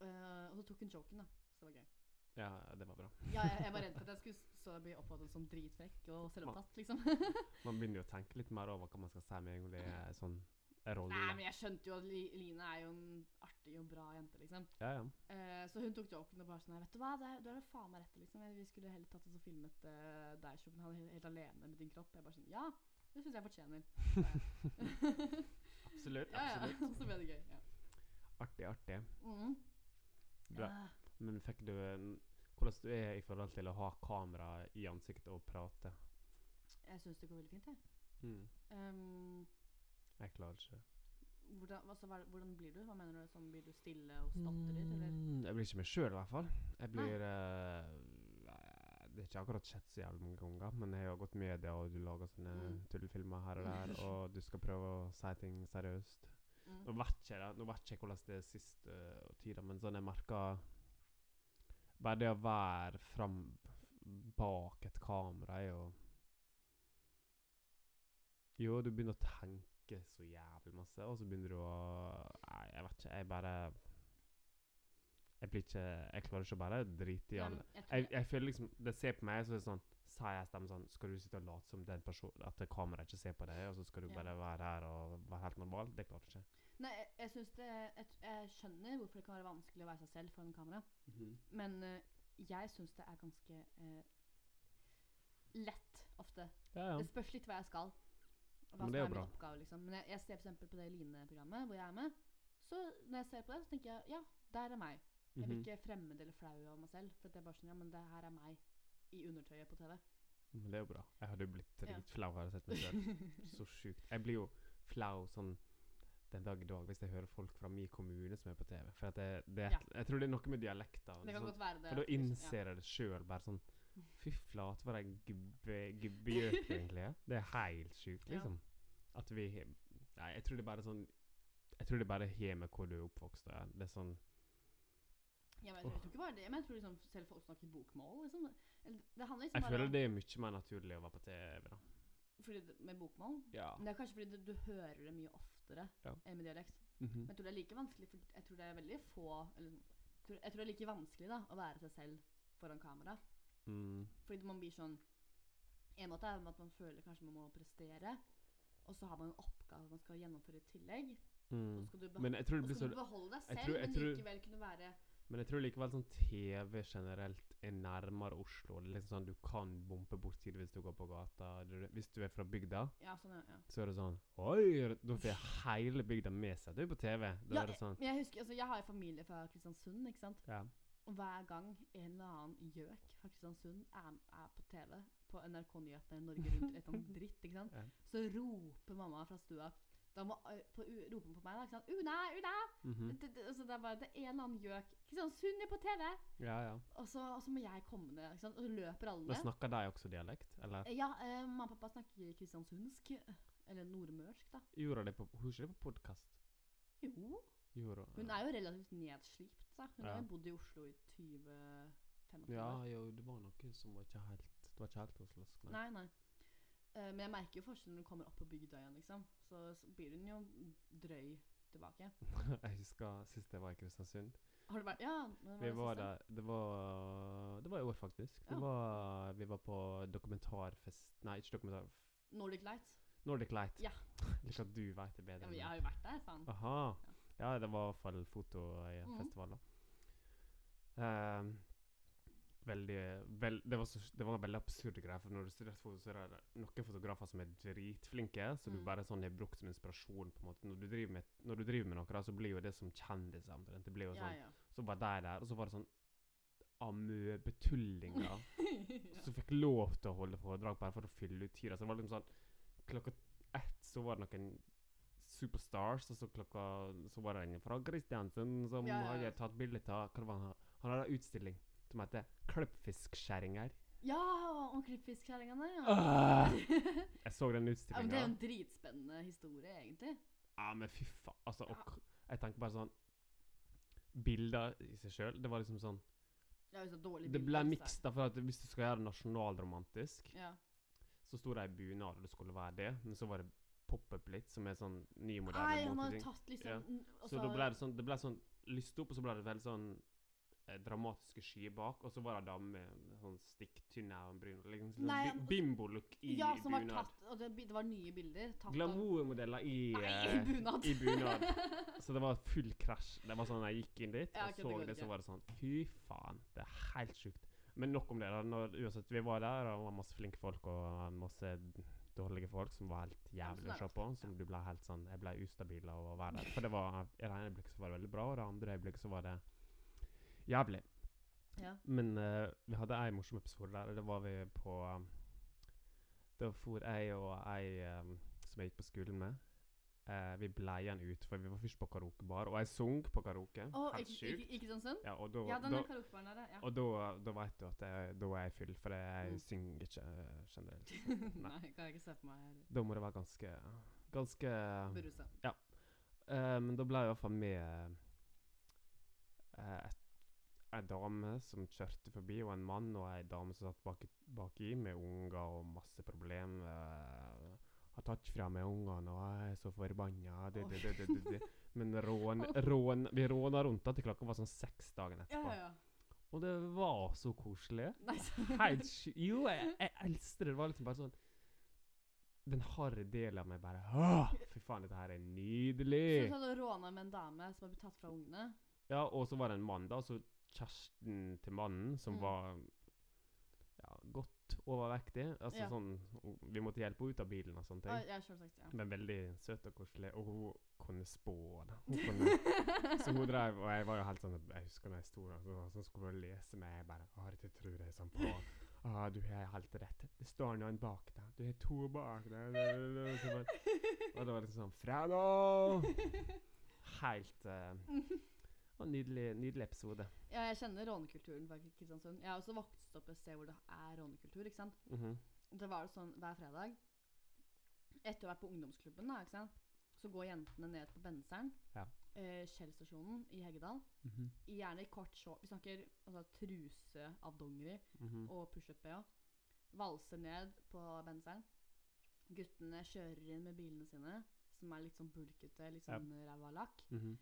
Eh, og så tok hun joken, da. Så det var gøy. Ja, det var bra. Ja, jeg, jeg var redd for at jeg skulle bli oppfattet som dritfrekk og selvopptatt, liksom. Man begynner jo å tenke litt mer over hva man skal si med en gang det er sånn rolle. Nei, men jeg skjønte jo at Li Line er jo en artig og bra jente, liksom. Ja, ja. Uh, så hun tok joken og bare sånn Vet du hva, det, du har jo faen meg rett liksom. Vi skulle heller tatt oss og filmet uh, deg i København helt, helt alene med din kropp. Jeg bare sånn Ja, det syns jeg fortjener. Absolutt. ja, ja. Så ble det gøy. Ja. Artig, artig. Mm. Bra. Men fikk du Hvordan du er i forhold til å ha kamera i ansiktet og prate? jeg syns det går veldig fint, jeg. Mm. Um, Jeg klarer ikke det. hvordan, altså, hva, hvordan blir du? Hva mener du? Sånn, blir du stille og stotrer? Mm, Jeg blir ikke meg sjøl, i hvert fall. Jeg blir uh, Det er ikke akkurat skjedd så jævlig mange ganger, men jeg har gått media, og du lager sånne Mm. tullefilmer her og der, og du skal prøve å si ting seriøst. Mm. Nå vet ikke jeg, nå vet ikke hvordan det er siste uh, tida, men sånn jeg merker Bare det å være fram bak et kamera er jo Jo, du begynner å tenke så jævlig masse, og så begynner du å Nei, jeg vet ikke. Jeg bare Jeg blir ikke Jeg klarer ikke å bare drite i alle. jeg Jeg, jeg føler liksom Det ser på meg, så er det sånn Sier jeg stemmen sånn Skal du sitte og late som den personen At kameraet ikke ser på deg, og så skal du Ja. bare være her og være helt normal? Det klarer du ikke. Nei, jeg, jeg synes det jeg, jeg skjønner hvorfor det kan være vanskelig å være seg selv foran kamera. Men uh, jeg syns det er ganske uh, lett ofte. Ja, ja. Det spørs litt hva jeg skal. Hva som er min oppgave, liksom. Men jeg, jeg ser eksempel på det Line-programmet hvor jeg er med. Så når jeg ser på det, så tenker jeg ja, der er meg. Jeg blir Mhm. ikke fremmed eller flau av meg selv. For det er bare sånn, ja, men det her er meg i undertøyet på TV. Men det er jo bra. Jeg hadde jo blitt Ja. flau hadde å sett meg selv. Så sjukt. Jeg blir jo flau sånn den dag i dag hvis jeg hører folk fra min kommune som er på TV. For det, det er, Ja. Jeg tror det er noe med dialekter. Det kan sånn, godt være det. for da liksom- innser jeg det sjøl bare sånn Fy flate, for ei gubbe- gubbegjøk egentlig er. Det er helt sjukt, Ja. liksom. At vi Nei, jeg tror det er bare sånn Jeg tror det bare har med hvor du er oppvokst. Da. Det er sånn Ja, men jeg, tror, jeg tror ikke bare det, men jeg tror liksom selv folk snakker bokmål. Liksom. Eller, det handler liksom Jeg føler det er mye mer naturlig å være på TV. da. fordi det, Med bokmål? Ja. Men det er kanskje fordi du, du hører det mye oftere Ja. enn med dialekt. Mhm. Men jeg tror det er like vanskelig, for jeg tror det er veldig få eller, jeg, tror, jeg tror det er like vanskelig da, å være seg selv foran kamera. Mm. Fordi man blir sånn En måte er at man føler kanskje man må prestere, og så har man en oppgave man skal gjennomføre i tillegg. Og Mm. så skal du, beho Men jeg tror det og blir skal så du beholde deg jeg selv, tror- jeg men tror- likevel kunne være Men jeg tror likevel sånn TV generelt er nærmere Oslo. Det er liksom sånn Du kan bompe bort tid hvis du går på gata. Du, hvis du er fra bygda, Ja, sånn, ja. ja. så er det sånn Oi! Da får hele bygda med seg. Du er på TV. Da Ja, er det sånn jeg, jeg husker, altså, jeg har en familie fra Kristiansund, ikke sant. Ja. Og hver gang en eller annen gjøk fra Kristiansund er, er på TV, på NRK-nyhetene Norge Rundt, eller annet dritt, ikke sant, Ja. så roper mamma fra stua Da må på, roper på meg, da. ikke sant? 'Una! Una!' Mhm. det, det, altså, det er bare det er en eller annen gjøk. Kristiansund er på TV! ja, ja. Og så, og så må jeg komme ned, ikke sant? og så løper alle ned. Men snakker de også dialekt, eller? Ja, eh, mamma og pappa snakker kristiansundsk. Eller nordmørsk, da. Gjorde de på Hun ikke det på podkast? Jo. Gjorde Hun er jo relativt nedslipt, da. Hun har jo bodd i Oslo i 20-25 Ja, jo, det var noe som var ikke helt Det var ikke helt oslosk. nei. Nei, nei. Uh, men jeg merker jo forskjellen når hun kommer opp på bygda igjen, liksom. Så, så blir hun jo drøy tilbake. jeg husker sist jeg var i Kristiansund. Har du vært Ja, var Vi var der Det var Det var i år, faktisk. Ja. Det var, vi var på dokumentarfest Nei, ikke dokumentar... Nordic Light. Nordic Light. Ja. Litt at du vet det bedre. Ja, men jeg har jo vært der, faen. Aha. Ja, det var i hvert fall fotofestival, da. Ehm, veldig vel, det, var så, det var veldig absurd greie, For når du studerer foto, så er det noen fotografer som er dritflinke, så du Mm. bare sånn har brukt som inspirasjon. på en måte. Når du driver med, når du driver med noe, da, så blir jo det som kjendiser. omtrent. Det blir jo sånn, ja. Så var de der, og så var det sånn amøbetullinger som fikk lov til å holde foredrag bare for å fylle ut tida. Så det var liksom sånn Klokka ett så var det noen superstars, og så klokka Så var det en fra Kristiansund som Ja, ja, ja. hadde tatt bilde av Hva var han Han hadde en utstilling som heter Klippfiskskjæringer. Ja, om klippfiskskjæringene, ja. Uh, Jeg så den ja. Men det er jo en dritspennende historie, egentlig. Ja, men fy faen. Altså, og, jeg tenker bare sånn Bilder i seg sjøl, det var liksom sånn Det er så dårlig Det ble mikst, da, for at hvis du skal gjøre det nasjonalromantisk, Ja. så sto det i bunad, og det skulle være det, men så var det pop-up litt, som er sånn ny, moderne Ai, jo tatt liksom Ja. Så altså- da ble det sånn Det ble sånn lyst opp, og så ble det veldig sånn eh, dramatiske skyer bak, og så var det dame med sånn stikktynn øyenbryn. Liksom sånn altså- Bimbo-look i Ja, som var tatt Og det, det var nye bilder. Glamourmodeller i, Nei, eh, i bunad. i bunad. Så det var full krasj. Det var sånn Jeg gikk inn dit Ja, og så det så det, så var det sånn Fy faen, det er helt sjukt. Men nok om det. da Når, Uansett, vi var der, og det var masse flinke folk og masse dårlige folk som var helt jævlig å se på. Som du ble helt sånn Jeg ble ustabil av å være der. For det var i det ene øyeblikket så var det veldig bra, og det andre øyeblikket så var det jævlig. Ja. Men uh, vi hadde ei morsom episode der. Det var vi på um, Da for jeg og ei um, som jeg gikk på skolen med eh, Vi blei igjen ut, for vi var først på karaokebar, og jeg sang på karaoke. Oh, Helt ikke, ikke, ikke sånn? Ja, og da, Ja, den da, er der, ja. og da, da vet du at jeg, da er jeg full, for jeg Mm. synger ikke eh, generelt. Nei, kan jeg ikke se på meg heller. Da må det være ganske Ganske Berusa. Eh, men da ble jeg i hvert fall med eh, ei dame som kjørte forbi, og en mann og ei dame som satt baki, baki med unger og masse problem. Har tatt fra meg ungene, og jeg er så forbanna. Det, det, det. Men rån, rån, vi råna rundt da til klokka var sånn seks dagen etterpå. ja, ja. Og det var så koselig. Helt sjukt. Jo, jeg, jeg elsker det. Det var liksom bare sånn Den harde delen av meg bare Åh, Fy faen, dette her er Så nydelig! du hadde råna med en dame som har blitt tatt fra ungene? Ja, og så var det en mann, da. Så kjæresten til mannen, som Mm. var ja, godt overvektig. Altså Ja. sånn Vi måtte hjelpe henne ut av bilen og sånne ting. Å, ja, selvsagt. Ja. Men veldig søt og koselig. Og hun kunne spå. Da. Hun kunne, så hun drev Og jeg var jo helt sånn Jeg husker når jeg sto der, så, så skulle hun lese meg. Jeg bare Å, dette tror jeg sånn på. Ah, du har helt rett. Det står noen bak deg. Du har to bak deg. Og det var liksom sånn Fredag! Helt uh, Nydelig, nydelig episode. Ja, jeg kjenner rånekulturen fra Kristiansund. Jeg har også vokst opp et sted hvor det er rånekultur. ikke sant? Mhm. Det var det sånn hver fredag. Etter å ha vært på ungdomsklubben, da, ikke sant? så går jentene ned på Benseren, Ja. eh, i Heggedal. Mhm. Gjerne i kort short. Vi snakker altså, truse av dongeri Mhm. og pushup-BH. Valser ned på Benseren. Guttene kjører inn med bilene sine, som er litt sånn bulkete, litt Ja. sånn ræva lakk. Mhm.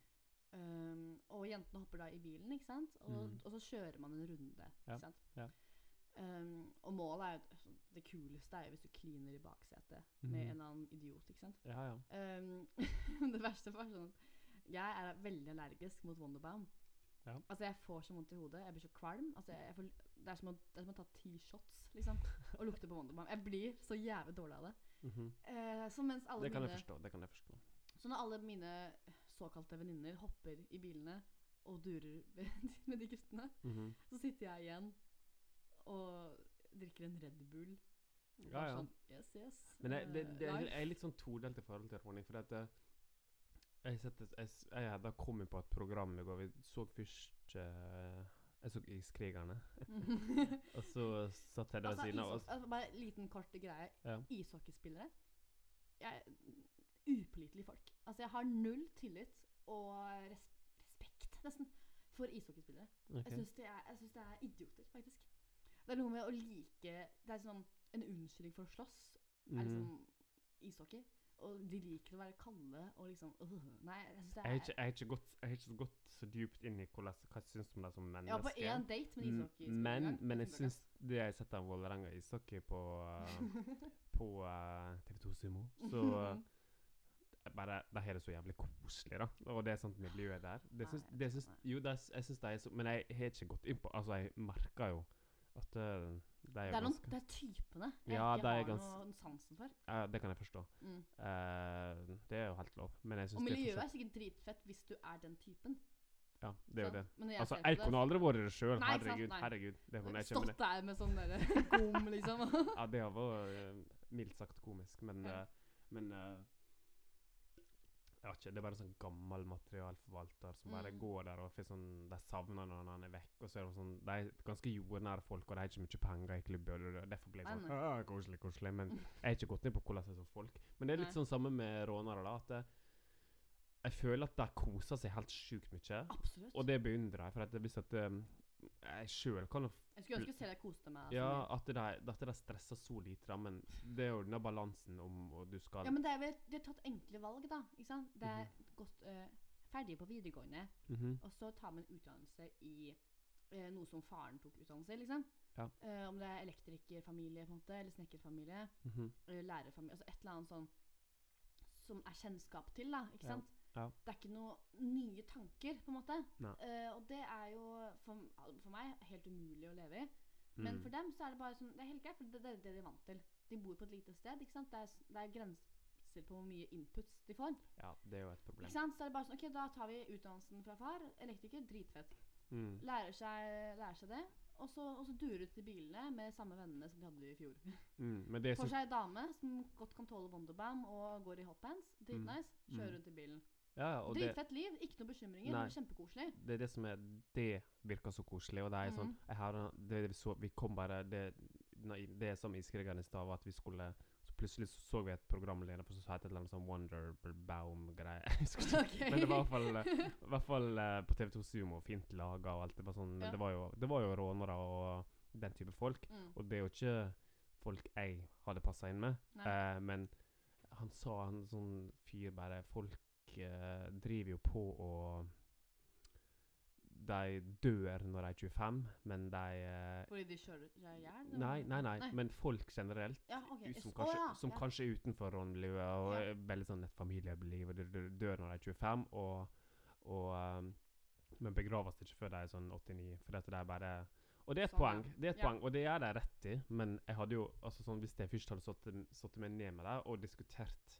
Um, og jentene hopper da i bilen, ikke sant? Og, mm. og så kjører man en runde. Ikke sant? ja. Um, og målet er jo altså, Det kuleste er jo hvis du kliner i baksetet med Mhm. en eller annen idiot, ikke sant? Ja, ja. Um, det verste var sånn at jeg er veldig allergisk mot Wonderbaum. Ja. Altså Jeg får så vondt i hodet. Jeg blir så kvalm. Altså jeg, jeg får, det, er som å, det er som å ta ti shots liksom og lukte på Wonderbaum. Jeg blir så jævlig dårlig av det. Mm -hmm. uh, så mens alle Det kan jeg forstå. Det kan jeg forstå. så når alle mine såkalte venninner hopper i bilene og durer med, de guttene, Mhm. så sitter jeg igjen og drikker en Red Bull. Ja, ja. Sånn, yes, yes. Men jeg, det, eh, det, jeg, jeg er litt sånn todelt i forhold til Ronny. For at eh, jeg, setter, jeg, jeg hadde kommet på et program i går. Vi så først uh, Jeg så Iskrigerne. Og så satt jeg der ved altså, siden av. isho- og s- altså, bare en liten kort greie. Ja. Ishockeyspillere jeg, Upålitelige folk. Altså, jeg har null tillit og res respekt, nesten, for ishockeyspillere. Okay. Jeg syns det, det er idioter, faktisk. Det er noe med å like Det er sånn en unnskyldning for å slåss. Er Mhm. liksom ishockey. Og de liker å være kalde og liksom øh, Nei, jeg syns det Jeg er har ikke, jeg har ikke gått, jeg ikke gått så dypt inn i hvordan, hva jeg syns om det som menneske. Ja, på én date med en M- Men, men jeg syns det jeg har sett av Vålerenga ishockey på, på uh, TV2 Sumo, så bare, De har det så jævlig koselig, da. Og det er sånt miljø der. Det syns, det syns, jo, det, er jeg syns de er så Men jeg har ikke gått inn på Altså, jeg merker jo at uh, de er, Det er, noen, det er typene jeg Ja, ikke det er har gans- noen sansen for. Ja, Det kan jeg forstå. Mm. Uh, det er jo helt lov. Men jeg syns Og det er miljøet er sikkert dritfett hvis du er den typen. Ja, det er jo det. Altså, jeg kunne aldri vært det sjøl. Herregud. nei. herregud. Det kunne jeg Stått der med sånn derre gom, liksom. Ja, det har vært eh, mildt sagt komisk, men eh, Men eh, Jeg vet ikke, Det er bare en sånn gammel materialforvalter som bare Mm. går der og får sånn De savner når han er vekk. Og så er det sånn De er ganske jordnære folk, og de har ikke mye penger i klubben. Og derfor blir det sånn «Ah, Koselig, koselig. Men jeg har ikke gått ned på hvordan det er som folk. Men det er litt Nei. sånn samme med rånere, da. At det, jeg føler at de koser seg helt sjukt mye. Absolutt. Og det beundrer jeg. For at hvis at um, jeg sjøl kan jeg skulle ønske å se deg koste meg. altså, ja, at det, at de stresser så lite, da, men det er jo denne balansen om og du skal ja, men det er det er tatt enkle valg, da. Ikke sant? Det er Mhm. gått uh, ferdig på videregående, Mhm. og så tar man utdannelse i uh, noe som faren tok utdannelse i, liksom. Ja. Uh, om det er elektrikerfamilie på en måte, eller snekkerfamilie. Mhm. eller lærerfamilie Altså et eller annet sånn som er kjennskap til, da. Ikke Ja, sant? Ja. Det er ikke noen nye tanker, på en måte. Eh, og det er jo for, for meg helt umulig å leve i. Men Mm. for dem så er det bare sånn Det er helt greit, for det, er det de er vant til. De bor på et lite sted. ikke sant? Det er, det er grenser på hvor mye inputs de får. Ja, det er jo et problem. Ikke sant? Så er det bare sånn Ok, da tar vi utdannelsen fra far. Elektriker, dritfett. Mm. Lærer seg, lærer seg det. Og så, og så durer ut til bilene med samme vennene som de hadde i fjor. Mm. Får seg ei dame som godt kan tåle Wonderbam og går i hotpants. Dritnice. Mm. Kjører Mm. rundt i bilen. Ja, og Dritfett liv. Ikke noe bekymringer. Nei. Kjempekoselig. det er det som er Det virker så koselig, og det er sånn Mhm. jeg har, det, vi, så, vi kom bare Det, det er som iskrigerne i stad, var at vi skulle så Plutselig så, så vi et programleder så het det et eller annet sånn Wonderbaum-greie. Jeg husker ikke. Ok. Men det var i hvert fall, eh, i hvert fall eh, på TV2 Sumo, fint laga og alt. Det var, sånn, Ja. det var, jo, det var jo rånere og den type folk. Mm. Og det er jo ikke folk jeg hadde passa inn med. Eh, men han sa han sånn fyr bare Folk eh, driver jo på og De dør når de er 25, men de eh, Fordi de kjører seg i hjel? eller? Nei, nei, nei, men folk generelt. Ja, okay. Som kanskje, ja, som ja. kanskje er utenfor rånmiljøet og Ja. veldig sånn et familieliv. Og de dør når de er 25, og, og um, Men begraves ikke før de er sånn 89. For dette det er bare Og det er et Sånn, poeng, det er et Ja. poeng, og det gjør de rett i. Men jeg hadde jo altså sånn, hvis jeg først hadde satt meg ned med dem og diskutert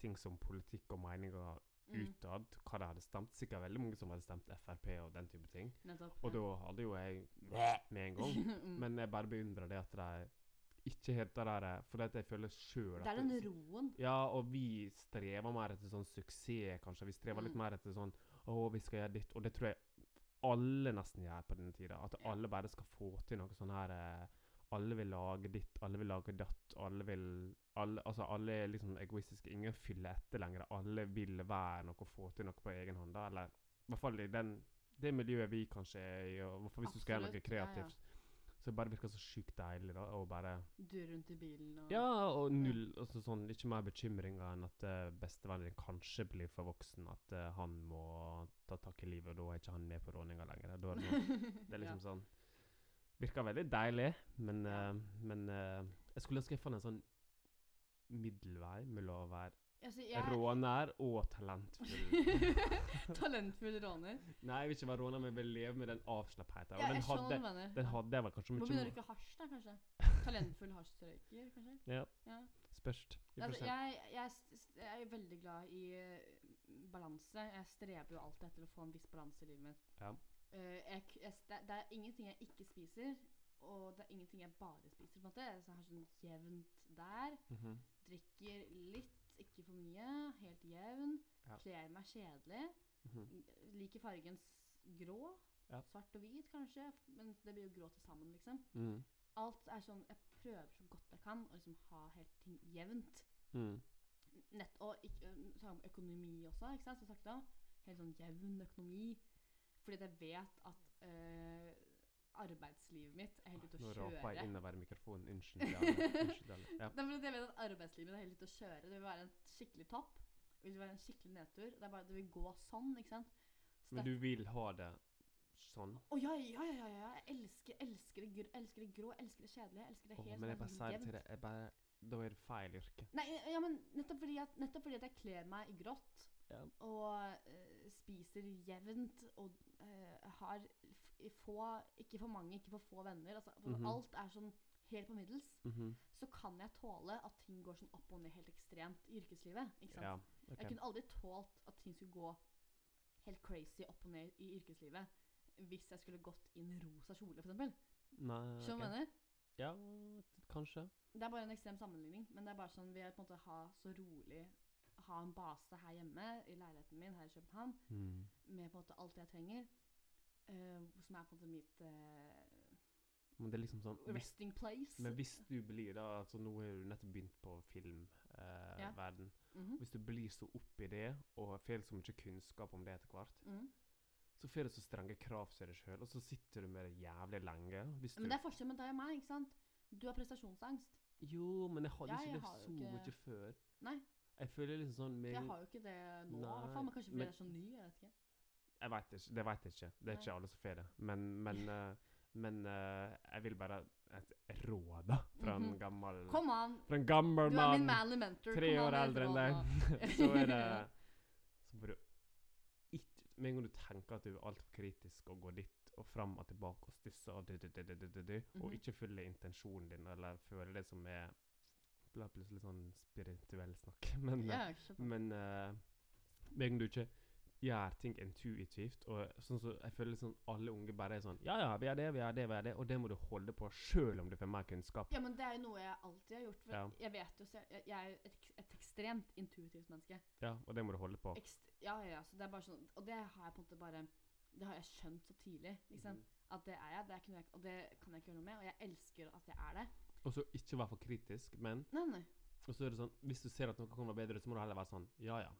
ting som politikk og meninger Mm, utad, hva de hadde stemt Sikkert veldig mange som hadde stemt Frp og den type ting. nettopp. Og ja. da hadde jo jeg med en gang. Mm. Men jeg bare beundrer det at de ikke helt det der For jeg føler sjøl det er den roen. Ja, og vi strever mer etter sånn suksess, kanskje. Vi strever litt Mm. mer etter sånn Å, vi skal gjøre ditt. Og det tror jeg alle nesten gjør på denne tida. At alle bare skal få til noe sånn her eh, alle vil lage ditt, alle vil lage datt, alle vil alle, Altså, alle er liksom egoistiske. Ingen fyller etter lenger. Alle vil være noe og få til noe på egen hånd. da, Eller i hvert fall i den, det miljøet vi kanskje er i, og hvis Absolutt, du skal gjøre noe kreativt. ja, ja. Så det bare virker så sjukt deilig, da, å bare Du rundt i bilen og Ja, og null altså sånn, Ikke mer bekymringer enn at uh, bestevennen din kanskje blir for voksen. At uh, han må ta tak i livet, og da er ikke han med på råninga lenger. Da er det, noe, det er liksom sånn Virker veldig deilig, men, eh, men uh, jeg skulle ønske jeg fant en sånn middelvei mellom å være Altså, jeg- råner og talentfull. Talentfull råner. Nei, jeg vil ikke være råner, men jeg vil leve med den avslappheten. Ja, den hadde, den hadde jeg vel kanskje Må mye begynne å røyke hasj, da, kanskje. Talentfull hasjrøyker, kanskje. Ja, Ja. spørst. Altså, jeg, jeg, jeg er veldig glad i eh, balanse. Jeg streber jo alltid etter å få en viss balanse i livet mitt. Ja. Eh, jeg, jeg, det, det er ingenting jeg ikke spiser, og det er ingenting jeg bare spiser. på en måte. Så jeg har sånn jevnt der. Mhm. Drikker litt, ikke for mye. Helt jevn. Ja. Kler meg kjedelig. Mhm. Liker fargen grå. Ja. Svart og hvit, kanskje. Men det blir jo grå til sammen, liksom. Mm. Alt er sånn Jeg prøver så godt jeg kan å liksom ha helt ting jevnt. Mm. Nett, og ikke, økonomi også, ikke sant? Som sagt da. Helt sånn jevn økonomi. Fordi at jeg vet at øh, arbeidslivet mitt er helt ute å kjøre. Nå råper jeg innover mikrofonen. Unnskyld. Unnskyld. Ja. At jeg vet at arbeidslivet mitt er helt ute å kjøre. Det vil være en skikkelig topp. Det vil være en skikkelig nedtur. Det, bare, det vil gå sånn, ikke sant? Så Men du vil ha det sånn? Å ja, ja, ja, ja, ja. Jeg elsker, elsker, det, gr elsker det grå, elsker det kjedelige. Elsker det helt oh, men jeg bare sier til deg. Jeg bare, da er det feil yrke. Nei, ja, men nettopp fordi at, nettopp fordi at jeg kler meg i grått Ja. og eh, spiser jevnt og uh, har få Ikke for mange, ikke for få venner. Altså, for Mhm. Alt er sånn helt på middels. Mhm. Så kan jeg tåle at ting går sånn opp og ned helt ekstremt i yrkeslivet. Ikke sant? Ja. Jeg kunne aldri tålt at ting skulle gå helt crazy opp og ned i yrkeslivet hvis jeg skulle gått i en rosa kjole, f.eks. Skjønner du hva jeg mener? Ja, kanskje. Det er bare en ekstrem sammenligning, men det er bare sånn vi er på en måte ha så rolig Ha en base her hjemme, i leiligheten min her i København, Mm. med på en måte alt jeg trenger. Uh, som er på en måte mitt uh, liksom sånn resting place. Men hvis du blir da altså Nå har du nettopp begynt på filmverden. Uh, Ja. mm -hmm. Hvis du blir så oppi det, og får så mye kunnskap om det etter hvert, mm. så får du så strenge krav til deg sjøl, og så sitter du med det jævlig lenge. Men det er forskjell med deg og meg, ikke sant? Du har prestasjonsangst. Jo, men jeg hadde ikke det så mye før. Nei, Jeg føler liksom sånn med jeg har jo ikke det nå, i hvert fall. Men kanskje fordi det jeg er så ny. Jeg vet ikke. Jeg vet ikke. Det vet jeg ikke. Det er ikke alle som får det. Men, men, uh, men uh, jeg vil bare Et råd, da, fra en Mhm. gammel Kom an! Fra en gammel Du er min mann manly mentor. tre Kom år an eldre enn deg. så er det Så må du ikke Med en gang du tenker at du er altfor kritisk og går dit og fram og tilbake og stusser og du, du, du, du, du, du, du, og Mhm. ikke følger intensjonen din, eller føler det som er blir plutselig sånn spirituell snakk. Men, eh, Ja, kjør men med en gang du ikke gjør ting intuitivt, og sånn så jeg føler liksom alle unge bare er sånn Ja, ja, vi er det, vi er det, vi er det, og det må du holde på sjøl om du får mer kunnskap. Ja, men det er jo noe jeg alltid har gjort. For Ja. jeg vet jo Jeg, jeg er jo et, et ekstremt intuitivt menneske. Ja, og det må du holde på. Ekst ja, ja. Så det er bare sånn Og det har jeg på en måte bare Det har jeg skjønt så tidlig. Liksom. Mm. At det er jeg, det er jeg, og det kan jeg ikke gjøre noe med. Og jeg elsker at jeg er det. Og så ikke være for kritisk, men Nei, nei. Og så er det sånn, Hvis du ser at noe kan være bedre, så må du heller være sånn Ja, ja.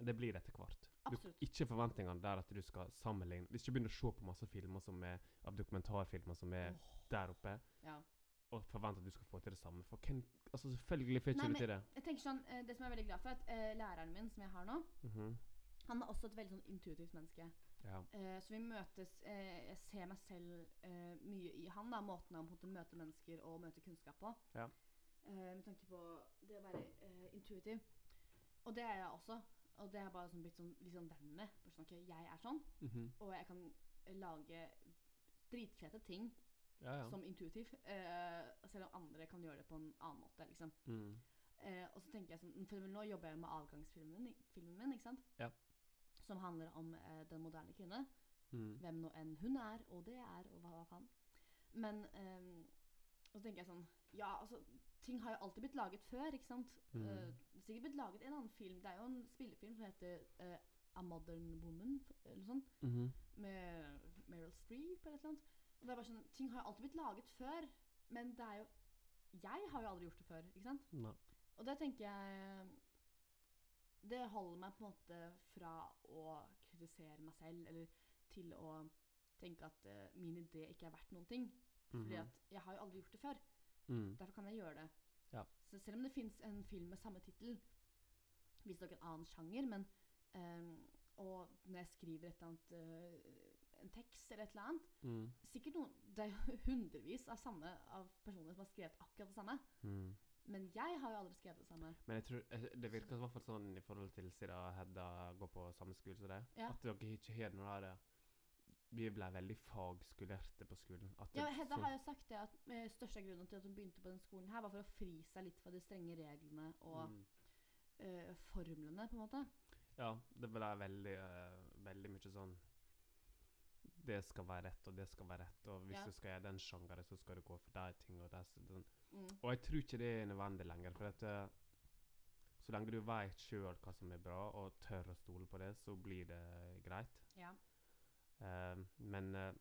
Det blir etter hvert. Du, Absolutt. ikke forventningene der at du skal sammenligne Hvis du begynner å se på masse filmer som er av dokumentarfilmer som er der oppe, ja. og forventer at du skal få til det samme For hvem Altså, selvfølgelig får Nei, ikke du til det. Jeg tenker sånn, eh, Det som jeg er veldig glad for, er at eh, læreren min, som jeg har nå, Mhm. han er også et veldig sånn intuitivt menneske. Ja. Eh, så vi møtes eh, Jeg ser meg selv eh, mye i han. da Måten han måte møter mennesker og møter kunnskap på. Ja. Eh, med tanke på det å være eh, intuitiv. Og det er jeg også. Og det har jeg bare sånn blitt sånn, litt sånn venn med. Sånn, okay, Jeg er sånn, Mhm. og jeg kan lage dritfete ting ja, ja. som intuitiv. Eh, selv om andre kan gjøre det på en annen måte. liksom Mm. Eh, og så tenker jeg sånn For nå jobber jeg med avgangsfilmen filmen min ikke sant? Ja. Som handler om eh, den moderne kvinne. Mm. Hvem nå enn hun er, og det er, og hva, hva faen. Men eh, Og så tenker jeg sånn Ja, altså Ting har jo alltid blitt laget før, ikke sant? Mm. Eh, det er sikkert blitt laget en annen film. Det er jo en spillefilm som heter eh, A Modern Woman, eller sånn. -hmm. Med Meryl Streep eller et eller annet. Og det er bare sånn Ting har jo alltid blitt laget før. Men det er jo Jeg har jo aldri gjort det før, ikke sant? No. Og det tenker jeg Det holder meg på en måte fra å kritisere meg selv, eller til å tenke at uh, min idé ikke er verdt noen ting. Fordi Mhm. at jeg har jo aldri gjort det før. mm. Derfor kan jeg gjøre det. Ja. Så selv om det fins en film med samme tittel, visstnok en annen sjanger, men um, Og når jeg skriver et eller annet uh, en tekst eller et eller annet Mm. Sikkert noen Det er jo hundrevis av samme av personer som har skrevet akkurat det samme. Men jeg har jo aldri skrevet det samme. Men jeg tror det virker i hvert fall sånn i forhold til siden Hedda går på samme skole som deg. Ja. At dere ikke har noe der Vi ble veldig fagskolerte på skolen. Ja, Hedda så- har jo sagt det at eh, største grunnen til at hun begynte på den skolen her, var for å fri seg litt fra de strenge reglene og Mm. uh, formlene, på en måte. Ja, det ble veldig, uh, veldig mye sånn Det skal være rett, og det skal være rett, og hvis Ja. du skal gjøre den sjangeren, så skal du gå for de ting og de. Mm. Og jeg tror ikke det er nødvendig lenger, for at eh, så lenge du vet sjøl hva som er bra, og tør å stole på det, så blir det greit. Ja. Uh, men uh,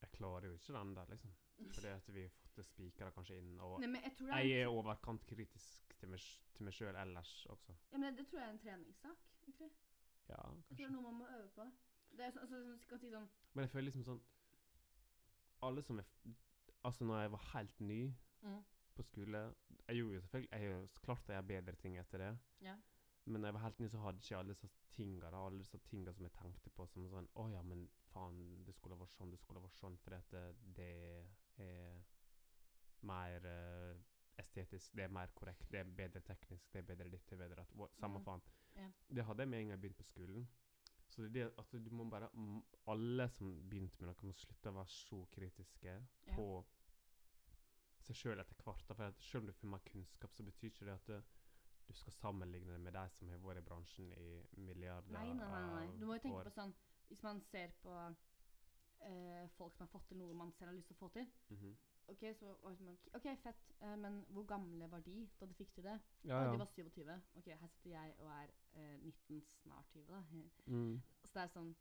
jeg klarer jo ikke den der, liksom. Fordi at vi har fått det spikra kanskje inn, og Nei, jeg tror det er, jeg er overkant kritisk til meg, til meg sjøl ellers også. ja, men det tror jeg er en treningssak, egentlig. Ja, kanskje. Jeg tror det er noe man må øve på. Det er så, så, så, skal si sånn Men jeg føler liksom sånn Alle som er Altså, når jeg var helt ny mm, på skole Jeg gjorde jo selvfølgelig Jeg jo klart jeg gjør bedre ting etter det. Ja. Men når jeg var helt ny, så hadde ikke alle disse tinga alle disse tinga som jeg tenkte på som sånn Å ja, men faen, det skulle vært sånn, det skulle vært sånn, fordi at det, det er mer uh, estetisk, det er mer korrekt, det er bedre teknisk, det er bedre ditt, det er bedre at Samme mm. faen. Yeah. Det hadde jeg med en gang jeg begynte på skolen. Så det er det at du må bare Alle som begynte med noe, må slutte å være så kritiske Ja. på seg sjøl etter hvert. For selv om du får mer kunnskap, så betyr ikke det at du, du skal sammenligne det med de som har vært i bransjen i milliarder Nei, nei, nei. nei. Du må jo tenke år. på sånn Hvis man ser på eh, folk som har fått til noe man selv har lyst til å få til Mhm. OK, så var man, ok, fett, eh, men hvor gamle var de da de fikk til det? Ja, Å, ja. De var 27. OK, her sitter jeg og er eh, 19, snart 20, da. Mm. Så det er sånn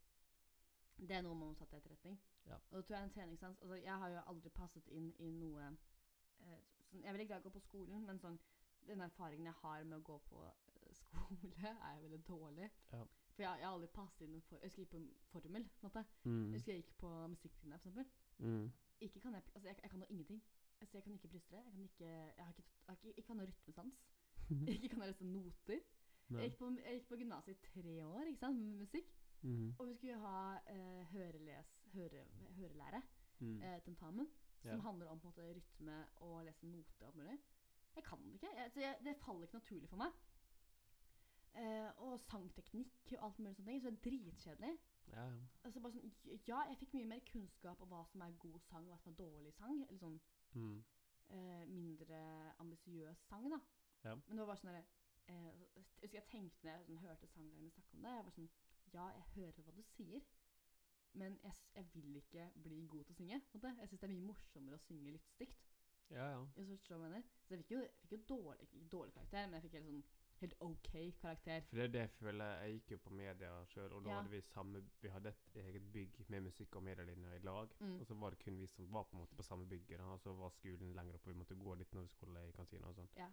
Det er noe man må ta til etterretning. Ja. Og da tror jeg en treningssans. Altså, jeg har jo aldri passet inn i noe eh, sånn, Jeg vil veldig glad i å gå på skolen, men sånn den erfaringen jeg har med å gå på eh, skole, er veldig dårlig. Ja. For jeg, jeg har aldri passet inn for, Jeg husker jeg gikk på formel. på en måte. Mm. Jeg husker jeg gikk på musikklinja, for eksempel. Mm. Ikke kan jeg, altså jeg, jeg kan jo ingenting. Altså jeg kan ikke plystre. Jeg kan ikke Jeg har ikke, jeg har ikke, ikke har noe rytmesans. Ikke kan jeg lese noter. Jeg gikk på, jeg gikk på gymnaset i tre år ikke sant, med musikk. Mm. Og vi skulle ha eh, høreles, høre, hørelære, Mm. eh, tentamen, som Ja. handler om måte rytme og lese noter og alt mulig. Jeg kan det ikke. Jeg, så jeg, det faller ikke naturlig for meg. Eh, og sangteknikk og alt mulig sånne ting. Så det er dritkjedelig. Ja, ja. Altså bare sånn, ja, jeg fikk mye mer kunnskap om hva som er god sang, og hva som er dårlig sang. Eller sånn Mm. eh, mindre ambisiøs sang, da. Ja. Men det var bare sånn derre eh, så- Jeg tenkte når jeg sånn, hørte sanglæreren min snakke om det. Jeg var sånn Ja, jeg hører hva du sier, men jeg, jeg vil ikke bli god til å synge. Måtte. Jeg syns det er mye morsommere å synge litt stygt. ja, ja. Jeg så, jeg mener. Så jeg fikk jo, fikk jo dårlig, dårlig karakter, men jeg fikk helt sånn helt OK karakter. For det er det jeg føler Jeg gikk jo på media sjøl, og da Ja. hadde vi samme Vi hadde et eget bygg med musikk og medielinja i lag. Mm. Og så var det kun vi som var på en måte på samme bygget, da, og så var skolen lenger oppe. Vi måtte gå litt når vi skulle i kantina og sånn. Ja.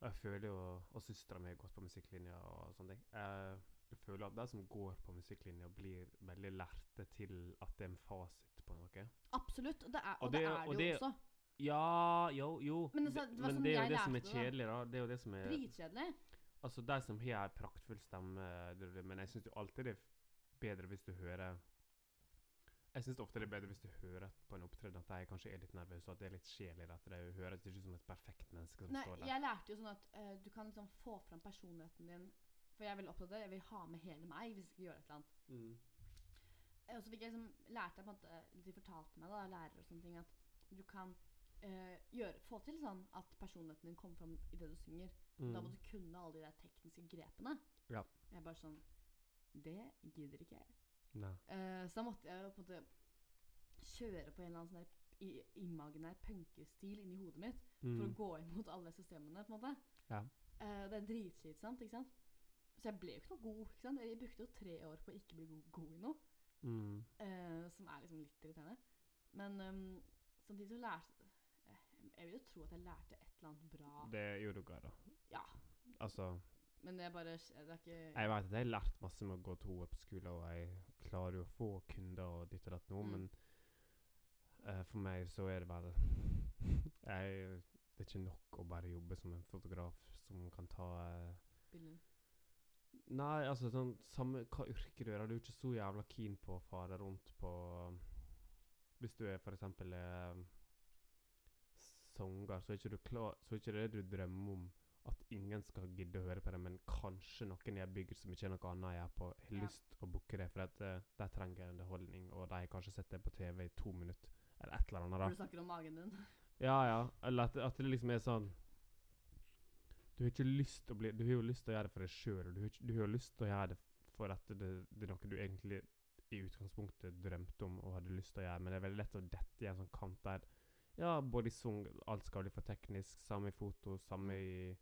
Og jeg føler jo Og søstera mi har gått på musikklinja og sånne ting. Jeg, føler at de som går på musikklinja, blir veldig lærte til at det er en fasit på noe. Absolutt. Og det er, og Og det, det- er det jo også. Ja, jo, jo. Men altså, det men sånn det er jo det som er det, kjedelig, da. Det er jo det som er Dritkjedelig. Altså, de som har ei praktfull stemme, det, det, men jeg syns jo alltid det er bedre hvis du hører Jeg syns ofte det er bedre hvis du hører på en opptreden at de kanskje er litt nervøse, og at det er litt sjel i det. At det høres ikke ut som et perfekt menneske som Nei, står der. jeg lærte jo sånn at uh, du kan liksom få fram personligheten din. For jeg er veldig opptatt av det. Jeg vil ha med hele meg hvis jeg skal gjøre et eller annet. Mm. Eh, Og så fikk jeg liksom, lært jeg på en måte, De fortalte meg, da, lærere og sånne ting, at du kan eh, gjøre, få til sånn at personligheten din kommer fram i det du synger. Mm. Da må du kunne alle de der tekniske grepene. Ja. Jeg er bare sånn Det gidder ikke jeg. Eh, så da måtte jeg jo på en måte kjøre på en eller annen sånn der i- imaginær punkestil inni hodet mitt for å Mm. gå imot alle systemene. på en måte. Ja. Eh, det er dritslitsomt, ikke sant? Så jeg ble jo ikke noe god. ikke sant? Jeg brukte jo tre år på å ikke bli god, god i noe, Mm. eh, som er liksom litt irriterende. Men um, samtidig så lærte Jeg vil jo tro at jeg lærte et eller annet bra. Det gjorde du gara. Ja. Altså, Men det er bare Det er ikke jeg vet at jeg har lært masse med å gå to år på skole, og jeg klarer jo å få kunder og ditt og datt nå, Mm. men uh, for meg så er det vel jeg, Det er ikke nok å bare jobbe som en fotograf som kan ta uh, bilder. Nei, altså sånn Samme hva yrke du gjør, du er ikke så jævla keen på å fare rundt på Hvis du er for eksempel eh, sanger, så er ikke du klar Så er ikke det du drømmer om at ingen skal gidde å høre på det, men kanskje noen i bygger bygg som ikke er noe annet jeg er på, har Ja. lyst å booke det, for at eh, de trenger underholdning, og de har kanskje sett det på TV i to minutter, eller et eller annet. da. Du snakker om magen din. Ja, ja. Eller at, at det liksom er sånn Du har ikke lyst til å bli Du har jo lyst til å gjøre det for deg sjøl, og du har, ikke, du har jo lyst til å gjøre det for at det, det er noe du egentlig i utgangspunktet drømte om og hadde lyst til å gjøre, men det er veldig lett å dette i en sånn kant der Ja, både i sang Alt skal bli for teknisk, samme i foto, samme i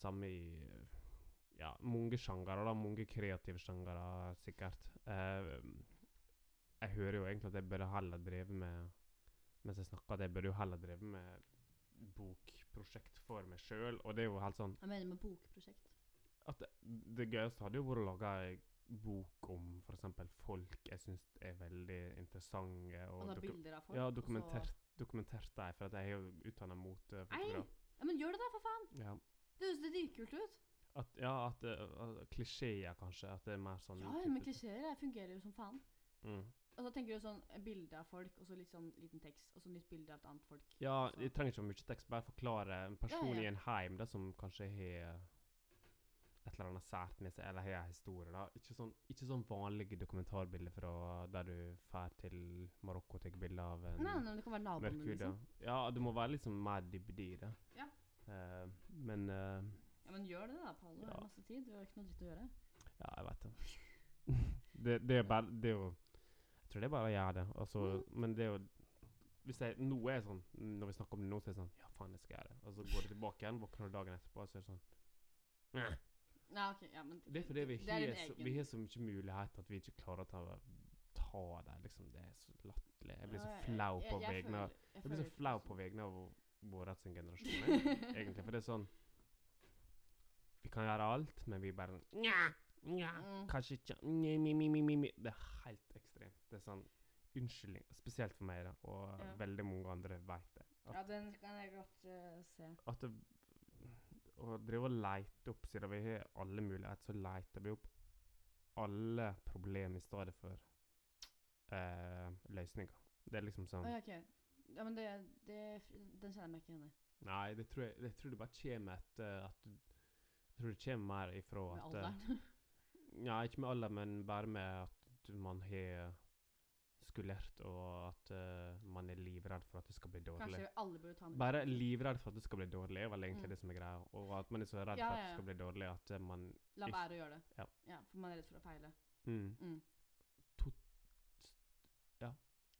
Samme i Ja, mange sjangere, da. Mange kreative sjangere, sikkert. Eh, jeg hører jo egentlig at jeg burde heller drevet med mens jeg snakker, at jeg burde jo heller drevet med bokprosjekt for meg sjøl. Og det er jo helt sånn Jeg mener med bokprosjekt. at det, det gøyeste hadde jo vært å lage ei bok om f.eks. folk jeg syns er veldig interessante. Og og da bilder av folk. ja, og så- dokumentert, dem, for jeg er jo utdanna mot motefotograf. Ja, men gjør det da, for faen! Ja. Det høres dritkult ut. At, ja, at, uh, klisjeer, kanskje. At det er mer sånn Ja, type- men klisjeer fungerer jo som faen. mm. Og så tenker du sånn eh, bilde av folk, og så litt sånn liten tekst, og så nytt bilde av et annet folk. Ja, jeg trenger ikke så mye tekst. Bare forklare en person Ja, ja. i en heim det som kanskje har et eller annet sært med seg, eller har en historie. da. Ikke sånn, ikke sånn vanlige dokumentarbilder fra der du drar til Marokko og tar bilde av en Nei, nei, det kan være naboen din, liksom. Ja, det må være liksom mer dybde i det. Ja. Uh, men uh, Ja, men gjør det da, Paolo. Du Ja. har masse tid. Du har ikke noe dritt å gjøre. Ja, jeg vet det. det, det er bare Det er jo Jeg tror det er bare å gjøre det. Altså, Men det er jo Hvis jeg Nå er jeg sånn Når vi snakker om det nå, så er jeg sånn Ja, faen, jeg skal gjøre det. Og så går du tilbake igjen, våkner du dagen etterpå, og så er det sånn «Meh». Ja, okay, ja, men Det er fordi vi har så, vi har så mye mulighet at vi ikke klarer å ta, ta det. Liksom, det er så latterlig. Jeg blir så jeg- flau jeg- på jeg vegne av Jeg blir så flau på vegne av vår sin generasjon, egentlig. For det er sånn Vi kan gjøre alt, men vi bare sånn Nja, nja, Mm. kanskje ikke nja, mi, mi, mi. Det er helt ekstremt. Det er sånn Unnskyldning. Spesielt for meg, da. Og Ja. veldig mange andre vet det. At, Ja, den kan jeg godt uh, se. at det, Å drive og leite opp Siden vi har alle muligheter, så leter vi opp alle problemer i stedet for eh, løsninger. Det er liksom sånn oh, ja, ok. Ja, men det, det Den kjenner jeg meg ikke igjen i. Nei, det tror jeg, det tror det bare kommer etter at du Jeg tror det kommer mer ifra Med at eh, alderen. Ja, ikke med alder, men bare med at man har skulert, og at uh, man er livredd for at det skal bli dårlig. Kanskje alle burde ta en Bare livredd for at det skal bli dårlig, er vel egentlig Mm. det som er greia. Og at man er så redd Ja, for at det skal bli dårlig at eh, man La være å gjøre det. Ja. For man er redd for å feile. mm. Mm. Ja.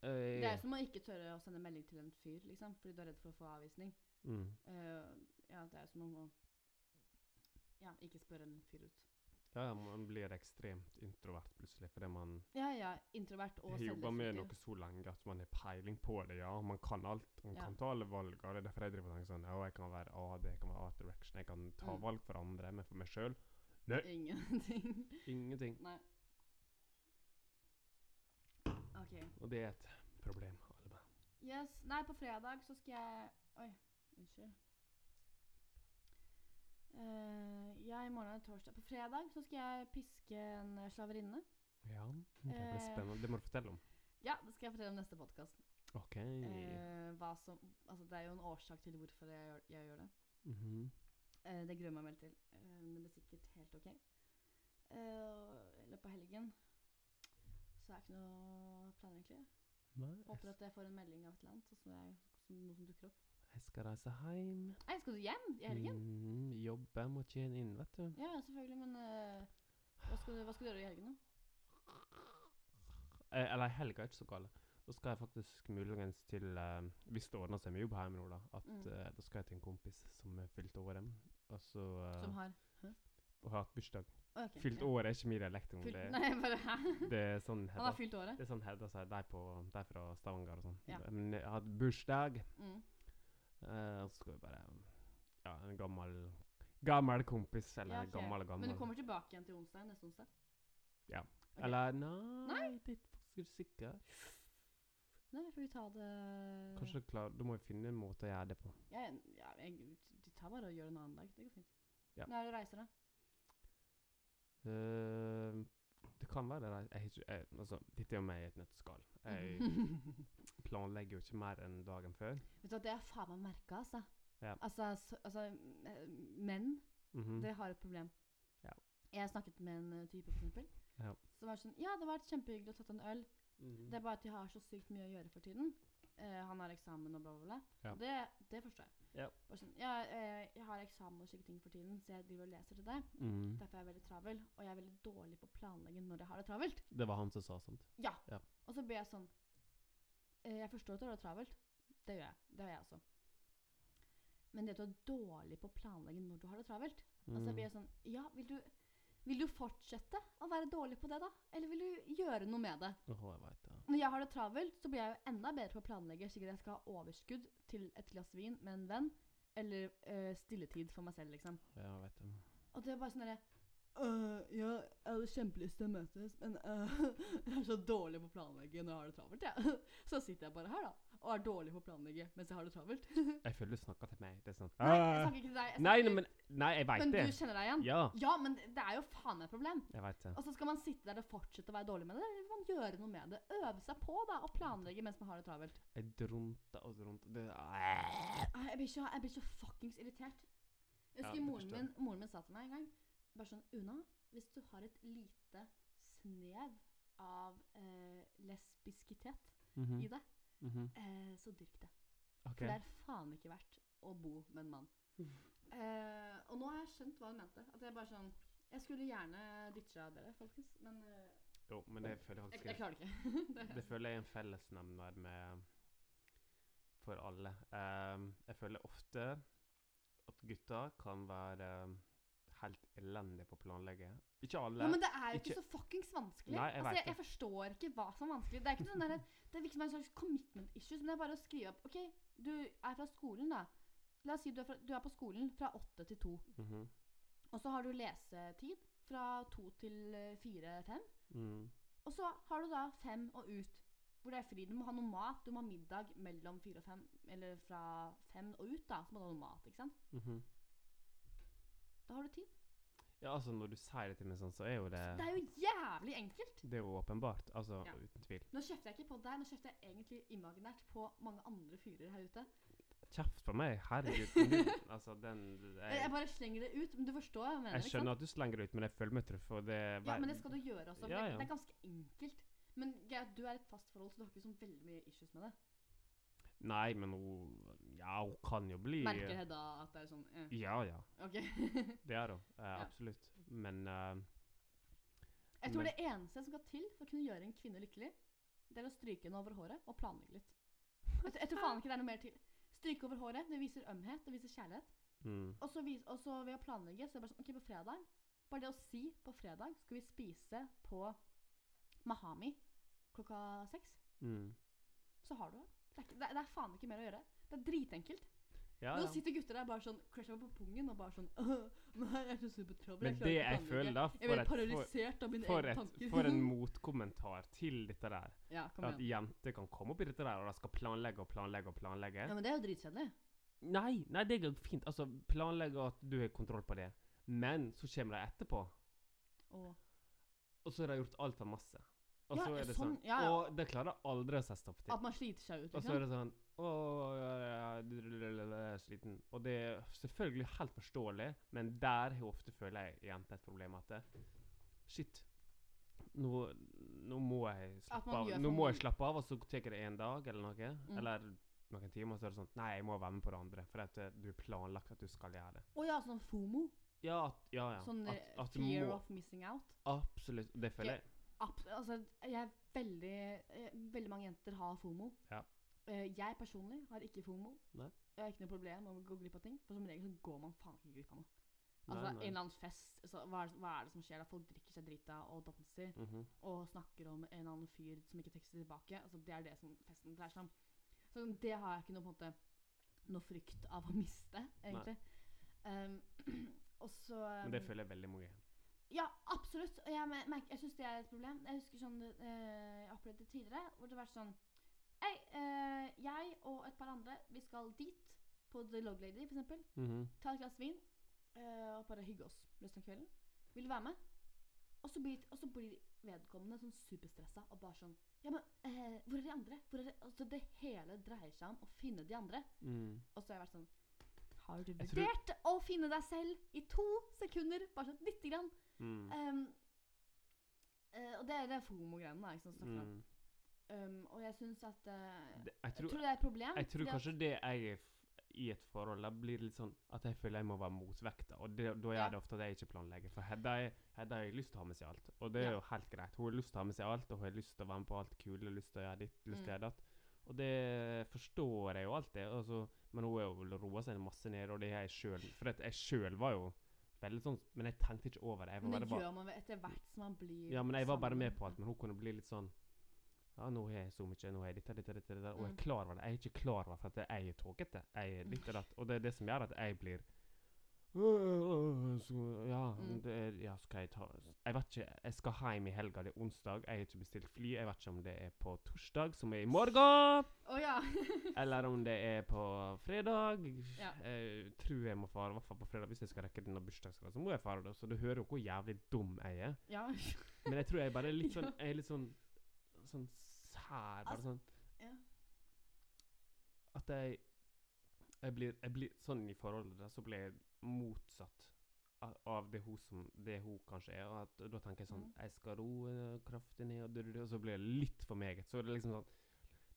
Det er Eh, som å ikke tørre å sende melding til en fyr, liksom, fordi du er redd for å få avvisning. mm. Eh, ja, det er som om å ja, ikke spørre en fyr ut. Ja, man blir ekstremt introvert plutselig fordi man Ja, ja, introvert og har jobba med noe så lenge at man har peiling på det. Ja, man kan alt. Man Ja. kan ta alle valg. Og det er derfor jeg driver og tenker sånn Ja, jeg kan være AD, jeg kan være Art Direction, jeg kan ta Mm. valg for andre, men for meg sjøl Nei. Ingenting. ingenting. Nei. OK. Og det er et problem. Alle. Yes. Nei, på fredag så skal jeg Oi, unnskyld. Eh, ja, i morgen er det torsdag. På fredag så skal jeg piske en eh, slaverinne. Ja, det blir Eh. spennende. Det må du fortelle om. Ja, det skal jeg fortelle om neste podkast. OK. hva som Altså, det er jo en årsak til hvorfor jeg gjør, jeg gjør det. Mhm. Eh, det gruer jeg meg veldig til. Eh, det blir sikkert helt OK. Eh, I løpet av helgen så er det ikke noe planer, egentlig. Nei, Håper at jeg får en melding av et eller annet, så som, jeg, som noe som dukker opp. jeg skal reise hjem. Nei, skal du hjem i helgen? Mm, jobbe, må tjene inn, vet du. Ja, selvfølgelig, men eh, hva, skal du, hva skal du gjøre i helgen, da? Eh, eller helga er ikke så gale. Da skal jeg faktisk muligens til eh, Hvis det ordner seg med jobb hjemme nå, da. At Mm. eh, Da skal jeg til en kompis som er fylt året. Og så eh, Som har og hatt bursdag. Ok, Fylt ja. året er ikke min dialekt. Fylt, Det, nei, bare hæ? det er sånn Han har fylt året? det er sånn Hedda sier. De på, de fra Stavanger og sånn. Ja. Men jeg hadde bursdag, Mm. eh, og så skal vi bare Ja, en gammel Gammel kompis, eller Ja, ok. gammel gammel. Men du kommer tilbake igjen til onsdag? Neste onsdag? Ja. Ok. Eller nei, Nei? det er faktisk ikke sikker. Nei, får vi ta det Kanskje du klarer Du må jo finne en måte å gjøre det på. Ja, ja jeg, De tar bare og gjør det en annen dag. Det går fint. Ja. Når er det reiser, da? Eh, det kan være det. Jeg, har ikke- jeg, altså, dette er jo meg i et nøtteskall. Jeg planlegger jo ikke mer enn dagen før. Vet du hva, Det har faen meg merka, altså. Ja. Altså, altså menn mm -hmm. det har et problem. Ja. Jeg snakket med en eh, type, f.eks., Ja. som var sånn Ja, det var kjempehyggelig å tatt en øl. Mhm. Det er bare at de har så sykt mye å gjøre for tiden. Uh, han har eksamen og bla, bla, bla. Ja. Det, det forstår jeg. Ja. Bare sånn, ja, eh, jeg har eksamen og slike ting for tiden, så jeg driver og leser til deg. Mm. Derfor er jeg veldig travel, og jeg er veldig dårlig på å planlegge når jeg har det travelt. Det var han som sa sånt. Ja. Ja. Og så ble jeg sånn eh, Jeg forstår at du har det travelt. Det gjør jeg. Det har jeg også. Men det at du er dårlig på å planlegge når du har det travelt Og så Mhm. blir sånn Ja, vil du, vil du fortsette å være dårlig på det, da? Eller vil du gjøre noe med det? Oh, jeg vet det. Når jeg har det travelt, så blir jeg jo enda bedre på å planlegge Sikkert jeg skal ha overskudd til et glass vin med en venn. Eller øh, stilletid for meg selv, liksom. Ja, jeg vet det. Og det er bare sånn derre «Øh, Ja, jeg hadde kjempelyst til å møtes, men øh, jeg er så dårlig på å planlegge når jeg har det travelt, jeg. Så sitter jeg bare her, da, og er dårlig på å planlegge mens jeg har det travelt. Jeg føler du snakker til meg. Det er sånn Nei, jeg «Ah!» snakker ikke til deg. Jeg Nei, nei, men Nei, jeg veit men du kjenner deg igjen? Ja, Ja, men det er jo faen meg et problem. jeg vet det. Og så skal man sitte der og fortsette å være dårlig med det, eller man gjøre noe med det? Øve seg på, da, og planlegge mens man har det travelt. Jeg drunter og drunter. Det Ah, Jeg blir så, jeg blir så fuckings irritert. Jeg husker ja, moren, min, moren min sa til meg en gang Bare sånn Una, hvis du har et lite snev av eh, lesbiskitet Mhm, i mhm. eh, så dyrk det. Okay. For det er faen ikke verdt å bo med en mann. Eh, og nå har jeg skjønt hva hun mente. At er bare sånn Jeg skulle gjerne ditcha dere, folkens, men eh, Jo, men det føler jeg jeg, faktisk jeg klarer det ikke. det, Det føler jeg er en fellesnevner med for alle. Ehm, jeg føler ofte at gutter kan være helt elendige på å planlegge. Ikke alle. ja, men det er jo ikke, Ikke- så fuckings vanskelig. Nei, jeg altså, jeg, jeg forstår ikke hva som er vanskelig. Det er ikke sånn der, det virker som en slags commitment issues, men det er bare å skrive opp OK, du er fra skolen, da. La oss si du er, fra, du er på skolen fra åtte til to. Mhm, Og så har du lesetid fra to til eh, fire-fem. mm. Og så har du da fem og ut, hvor det er fri. Du må ha noe mat. Du må ha middag mellom fire og fem, eller fra fem og ut, da. Så må du ha noe mat, ikke sant. mhm. Da har du tid. Ja, altså, når du sier det til meg sånn, så er jo det Det er jo jævlig enkelt. Det er jo åpenbart. Altså, Ja. uten tvil. Nå kjefter jeg ikke på deg, nå kjefter jeg egentlig imaginært på mange andre fyrer her ute. Kjeft på meg, herregud. Altså, den Jeg, jeg, bare slenger det ut, men du forstår hva jeg mener? jeg skjønner at du slenger det ut, men jeg føler meg truffet, og det Ja, men det skal du gjøre også. Ja, det, ja. det er ganske enkelt. Men Geir, du er i et fast forhold, så du har ikke så veldig mye issues med det. Nei, men hun Ja, hun kan jo bli Merker Hedda at det er sånn eh, Ja, ja. Okay. Det er hun. Eh, Absolutt. Men eh, Jeg tror Men- det eneste som skal til for å kunne gjøre en kvinne lykkelig, det er å stryke henne over håret og planlegge litt. Jeg, jeg tror faen ikke det er noe mer til. Stryke over håret, det viser ømhet, det viser kjærlighet. mm, Og så, vis, og så ved å planlegge, så er det bare sånn OK, på fredag Bare det å si på fredag skal vi spise på Mahami klokka seks, mm. så har du det. Det er, ikke, det, er, det er faen ikke mer å gjøre. Det er dritenkelt. Ja, Nå sitter gutter der bare sånn crusher på pungen og bare sånn Nei, jeg er så supertravel. Men det jeg føler da, Jeg blir paralysert av mine for, egne et, tanker. for en motkommentar til dette der, ja, kom at igjen. jenter kan komme opp i dette der, og de skal planlegge og planlegge og planlegge. Ja, men det er jo dritkjedelig. Nei, nei, det går fint. Altså, planlegge at du har kontroll på det. Men så kommer de etterpå, Og og så har de gjort altfor masse. Og Ja, så er det sånn, sånn, ja, ja. Og det klarer aldri å sette stopp til. at man sliter seg ut, Og så er liksom. det sånn Å, jeg er sliten. Og det er selvfølgelig helt forståelig, men der har ofte, føler jeg, jenter et problem at det, Shit. Nå, nå må jeg slappe av. Nå må jeg slappe av, og så tar det en dag eller noe. Mm. Eller noen timer, så er det sånn Nei, jeg må være med på det andre. For at eh, du har planlagt at du skal gjøre det. Å ja, sånn FOMO. Ja, at, ja, ja. Sånn at, eh, at fear må of missing out. Absolutt. Det føler jeg. Altså, jeg er veldig eh, Veldig mange jenter har FOMO. Ja. Eh, jeg personlig har ikke FOMO. Nei. Jeg har ikke noe problem med å gå glipp av ting. For som regel så går man faen ikke glipp av noe. Altså Nei, en eller annen fest. Så, hva, er det, hva er det som skjer da? Folk drikker seg drita og danser. Mhm. Og snakker om en eller annen fyr som ikke tekster tilbake. Altså Det er det som festen dreier seg om. Så det har jeg ikke noe på en måte Noe frykt av å miste, egentlig. Um, og så Men det um, føler jeg veldig mange. Ja, absolutt. Og jeg, mer- merker, jeg syns det er et problem. Jeg husker sånn eh, Jeg opplevde det tidligere, hvor det var sånn Hei, eh, jeg og et par andre, vi skal dit på The Log Lady, for eksempel. -hmm. Ta et glass vin eh, og bare hygge oss resten av kvelden. Vil du være med? Og så blir, og så blir vedkommende sånn superstressa og bare sånn Ja, men eh, hvor er de andre? Hvor er det? Altså, det hele dreier seg om å finne de andre. Mm. Og så har jeg vært sånn Har du vurdert tror- å finne deg selv i to sekunder? Bare sånn lite grann. Mm. Um, uh, og det er det FOMO-greiene, da. Snakker om. Um, og jeg syns at uh, Det, jeg, Jeg tror tror, det er et problem. jeg tror kanskje at- det jeg er i et forhold, da blir det litt sånn at jeg føler jeg må være motvekta. Og det, da Ja. er det ofte at jeg ikke planlegger. For Hedda Hedda har lyst til å ha med seg alt, og det er Ja. jo helt greit. Hun har lyst til å ha med seg alt, og hun har lyst til å være med på alt kule, lyst til å gjøre ditt, lyst til å Mm. gjøre datt. Og det forstår jeg jo alltid. Altså, men hun har jo roa seg masse ned, og det er jeg sjøl. For jeg sjøl var jo veldig sånn Men jeg tenkte ikke over det. Men det bare gjør man vel etter hvert som man blir ja, men jeg var bare med på alt. Men hun kunne bli litt sånn Ja, nå har jeg så mye, nå har jeg dette, dette, dette, dette. Og jeg Mm. er klar over det. Jeg er ikke klar over for at jeg er tåkete. Jeg er litt datt. Og det er det som gjør at jeg blir Ja, Mm. det er, ja, skal jeg ta Jeg vet ikke. Jeg skal hjem i helga. Det er onsdag. Jeg har ikke bestilt fly. Jeg vet ikke om det er på torsdag, som er i morgen, Å ja. eller om det er på fredag. Ja. Jeg tror jeg må fare, i hvert fall på fredag. Hvis jeg skal rekke denne bursdagsgreia, så må jeg fare. da. Så du hører jo hvor jævlig dum jeg er. ja. Men jeg tror jeg bare er litt sånn Jeg er litt sånn Sånn sær, bare sånn ja. At jeg Jeg blir, jeg blir sånn i forholdet da, så blir jeg motsatt av, det hun som Det hun kanskje er. Og at, da tenker jeg sånn Mm. Jeg skal roe kraftig ned, og, og så blir det litt for meget. Så det er liksom sånn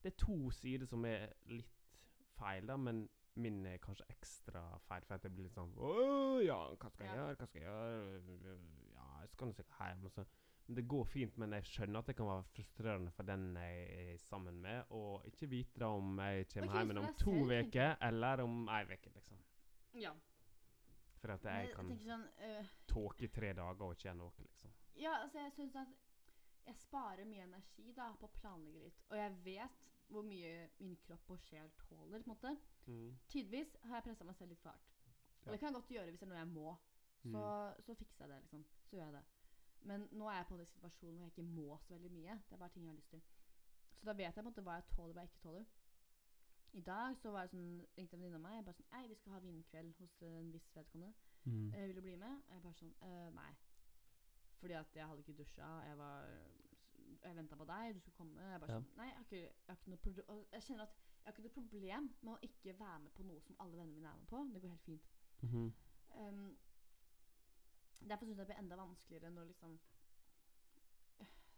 Det er to sider som er litt feil, da, men min er kanskje ekstra feil, for at det blir litt sånn Å ja, hva skal jeg Ja. gjøre? Hva skal jeg gjøre? Ja, jeg skal nå sikkert hjem. Og så men det går fint, men jeg skjønner at det kan være frustrerende for den jeg er sammen med, og ikke vite om jeg kommer okay, hjem om to uker eller om ei uke, liksom. ja. For at jeg jeg kan sånn øh, tåke i tre dager og ikke gjøre noe, liksom. Ja, altså jeg syns at jeg sparer mye energi da på å planlegge litt. Og jeg vet hvor mye min kropp og sjel tåler. på en måte. Mm. Tidvis har jeg pressa meg selv litt for hardt. Og Ja. det kan jeg godt gjøre hvis det er noe jeg må. Så, så fikser jeg det, liksom. Så gjør jeg det. Men nå er jeg på en situasjon hvor jeg ikke må så veldig mye. Det er bare ting jeg har lyst til. Så da vet jeg på en måte hva jeg tåler og hva jeg ikke tåler. I dag så var det sånn, ringte en venninne av meg jeg bare sånn Ei, vi skal ha vinkveld hos en viss vedkommende. Mm. Eh, vil du bli med? Og jeg bare sånn eh, Nei. Fordi at jeg hadde ikke dusja. Jeg var Jeg venta på deg, du skulle komme. Jeg bare Ja. sånn Nei, jeg har ikke, jeg har ikke noe proble- og Jeg kjenner at jeg har ikke noe problem med å ikke være med på noe som alle vennene mine er med på. Det går helt fint. Mhm. Um, derfor syns jeg det blir enda vanskeligere når liksom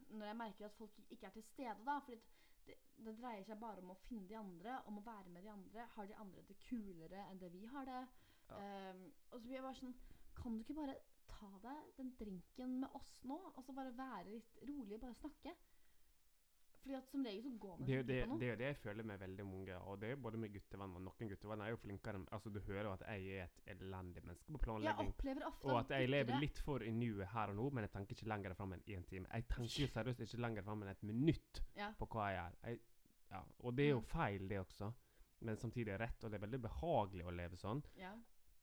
Når jeg merker at folk ikke er til stede, da. Fordi det, det dreier seg bare om å finne de andre, om å være med de andre. Har de andre det kulere enn det vi har det? Um, og så blir jeg bare sånn Kan du ikke bare ta deg den drinken med oss nå? Og så bare være litt rolig, bare snakke? Fordi at som regel så går man Det, det, på noe. det er jo det jeg føler med veldig mange, og det er både med guttevenner noen guttevenner er jo flinkere Altså, du hører jo at jeg er et elendig menneske på jeg planlegging. opplever ofte Og at jeg lever litt for i nuet her og nå, men jeg tenker ikke lenger fram enn én time. Jeg tenker jo seriøst ikke lenger fram enn et minutt ja. på hva jeg gjør. Jeg, ja, og det er jo Mm. feil, det også. Men samtidig er rett, og det er veldig behagelig å leve sånn. ja.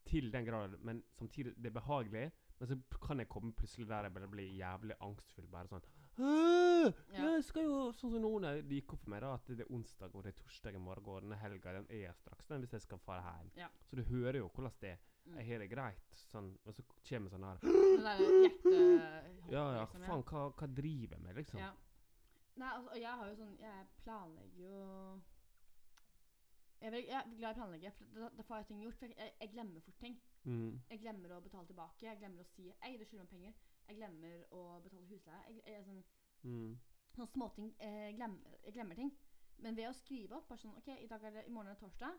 Til den grad. Men samtidig, det er behagelig. Men så kan jeg komme plutselig der jeg bare blir jævlig angstfull. Bare sånn «Åh, Ja. Jeg skal jo Sånn som noen det gikk opp for meg, da, at det er onsdag og det er torsdag i morgen, og denne helga den er straks den hvis jeg skal fare hjem. Ja. Så du hører jo hvordan det er. Jeg har det greit, sånn, og så kommer sånn her. Ja, ja, liksom, faen, hva, hva driver jeg med, liksom? Ja. Nei, altså, og jeg har jo sånn Jeg planlegger jo Jeg er, jeg er glad i å planlegge, for da, da får jeg ting gjort. For jeg, jeg, jeg glemmer fort ting. Mm. Jeg glemmer å betale tilbake. Jeg glemmer å si Ei, du skylder meg penger. Jeg glemmer å betale husleie. Jeg, jeg, sånn, Mm. sånne småting. Jeg glemmer, jeg glemmer ting. Men ved å skrive opp bare sånn OK, i, dag er det, i morgen er det torsdag.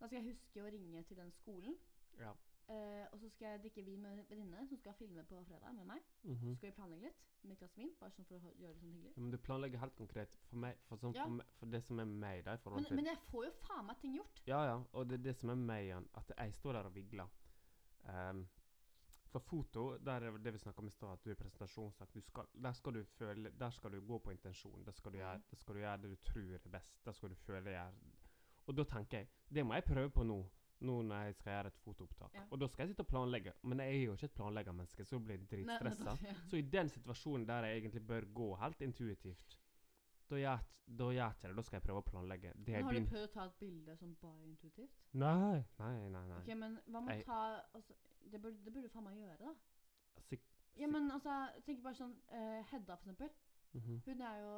Da skal jeg huske å ringe til den skolen. Ja. eh, og så skal jeg drikke vin med en venninne som skal filme på fredag med meg. Mhm. Så skal vi planlegge litt med et glass vin, bare sånn for å gjøre det sånn hyggelig. ja. Men du planlegger helt konkret for meg, for, sånn, Ja. for, meg, for det som er meg, da, Men, men jeg får jo faen meg ting gjort. Ja, ja, og det er det som er meg igjen, at jeg står der og vigler. Ehm, For foto, der er det vi snakka om i stad, at du er presentasjonssak, der skal du føle Der skal du gå på intensjon. Der skal du, gjøre, der skal du gjøre det du tror er best. Der skal du føle gjør Og da tenker jeg Det må jeg prøve på nå. Nå når jeg skal gjøre et fotoopptak. Ja. Og da skal jeg sitte og planlegge. Men jeg er jo ikke et planleggermenneske, så blir jeg Nei, dritstressa. ja. Så i den situasjonen der jeg egentlig bør gå helt intuitivt, da gjør jeg- ikke det. Da skal jeg prøve å planlegge. Det Men har har du prøvd å ta et bilde sånn bare intuitivt? Nei, nei, nei. nei. Ok, men hva med å ta altså, det, burde, det burde faen meg gjøre, da. Sik Ja, men altså, tenk bare sånn uh, Hedda, for eksempel. Mhm. Hun er jo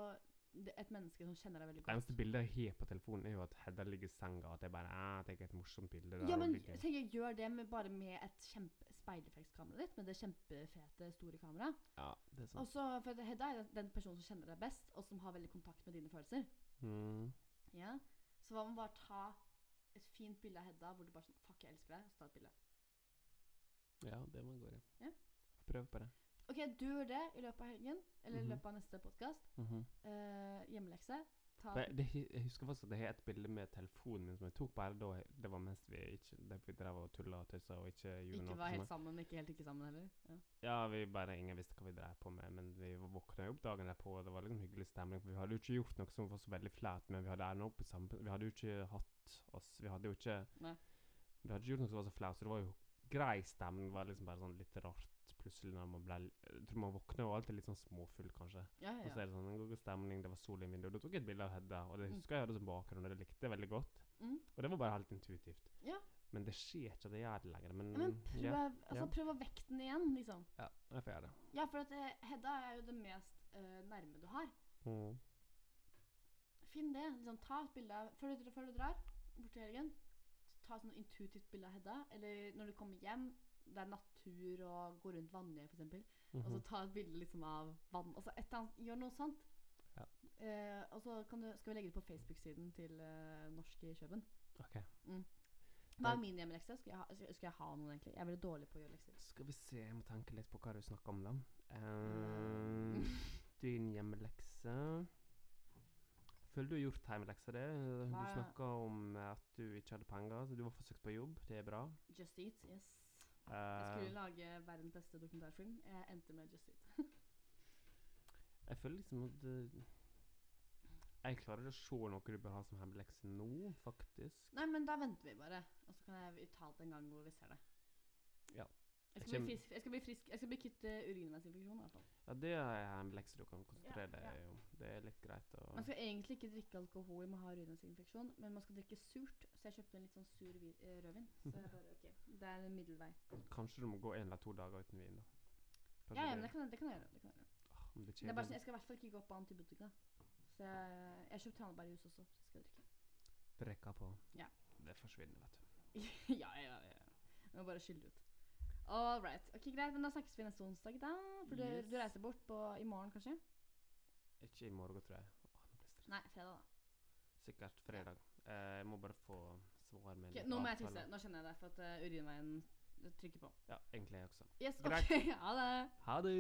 et menneske som kjenner deg veldig Det godt. eneste bildet jeg har på telefonen, er jo at Hedda ligger i senga, at jeg bare eh, tenker et morsomt bilde. der Ja, men tenk, jeg gjør det med, bare med et kjempe speilreflekskamera ditt, med det kjempefete, store kameraet. Ja, det er sant. Også, for Hedda er den, den personen som kjenner deg best, og som har veldig kontakt med dine følelser. Mm. Ja. Så hva med bare ta et fint bilde av Hedda hvor du bare sånn Fuck, jeg elsker deg. Og så ta et bilde. Ja, det må gå, i Ja. Prøv på det. OK, du gjør det i løpet av helgen, eller Mhm. i løpet av neste podkast. Mhm. Eh, hjemmelekse. Ta jeg, det, jeg husker faktisk at jeg har et bilde med telefonen min som jeg tok bare da Det var mens vi ikke det vi drev og tulla og tøysa og ikke gjorde Ikke var helt sammen, ikke helt ikke sammen heller. Ja. Ja, vi bare ingen visste hva vi drev på med, men vi våkna jo opp dagen derpå, og det var liksom hyggelig stemning. For vi hadde jo ikke gjort noe som var så veldig flaut, men vi hadde enda opp i samme Vi hadde jo ikke hatt oss Vi hadde jo ikke Nei. Vi hadde ikke gjort noe som var så flaut, så det var jo grei stemning. Det var liksom bare sånn litt rart plutselig når man ble Jeg tror man våkner jo alltid litt sånn småfull, kanskje. Ja, Og så er det sånn en god stemning, det var sol i vinduet. Og da tok jeg et bilde av Hedda, og det Mm. husker jeg hadde som bakgrunn, og det likte jeg veldig godt. Mm. Og det var bare helt intuitivt. Ja. Men det skjer ikke at jeg gjør det lenger. Men, men prøv, ja, altså, ja. prøv å vekke den igjen, liksom. ja, jeg får gjøre det. Ja, for at eh, Hedda er jo det mest uh, nærme du har. Mm. Finn det. liksom Ta et bilde av før du, før du drar bort til helgen. Ta sånn intuitivt bilde av Hedda. Eller når du kommer hjem, det er natur og gå rundt Vannøy f.eks. Og så Mhm. ta et bilde liksom av vann. Altså et eller annet, gjør noe sånt. Ja. Eh, og så kan du, skal vi legge det på Facebook-siden til eh, Norsk i Kjøben. OK. Hva er min hjemmelekse? Skal jeg, ha, skal, jeg ha noen, egentlig? Jeg er veldig dårlig på å gjøre lekser. Skal vi se, jeg må tenke litt på hva du snakker om, da. Mm. Uh, din hjemmelekse Føler du har gjort hjemmeleksa di. Du snakka om at du ikke hadde penger, så du var forsøkt på jobb. Det er bra. Just Eat, yes. Eh, Jeg skulle lage verdens beste dokumentarfilm. Jeg endte med Just It. jeg føler liksom at Jeg klarer ikke å se noe du bør ha som hjemmelekse nå, faktisk. Nei, men da venter vi bare. Og så kan jeg ta det en gang hvor vi ser det. Ja. Jeg skal, bli frisk, jeg skal bli frisk Jeg skal bli kvitt uh, urinveisinfeksjon. Ja, det er en lekse du kan konsentrere Ja, deg ja. om. Det er litt greit å Man skal egentlig ikke drikke alkohol med å ha urinveisinfeksjon, men man skal drikke surt. Så jeg kjøpte en litt sånn sur eh, rødvin. Så jeg bare, ok, Det er en middelvei. Kanskje du må gå en eller to dager uten vin, da. Kanskje Ja, ja, men det, kan, det kan jeg gjøre. Det kan jeg gjøre. Åh, men det, Det er bare sånn, Jeg skal i hvert fall ikke gå på antibiotika. Så jeg, jeg har kjøpt tranebærjus også, så skal jeg drikke. drikke på. Ja. Det forsvinner, vet du. ja, ja, ja. Jeg må bare skylle ut. All right. Ok, Greit, men da snakkes vi neste onsdag, da. For du, Yes. du reiser bort på, i morgen, kanskje? Ikke i morgen, tror jeg. Åh, nå blir jeg. Nei, fredag, da. Sikkert fredag. Eh, jeg må bare få svar med Ok, litt nå må jeg avtale. tisse. Nå kjenner jeg det, for at uh, urinveien trykker på. Ja, egentlig jeg også. Yes, Greit. ok. Ha det. Ha det!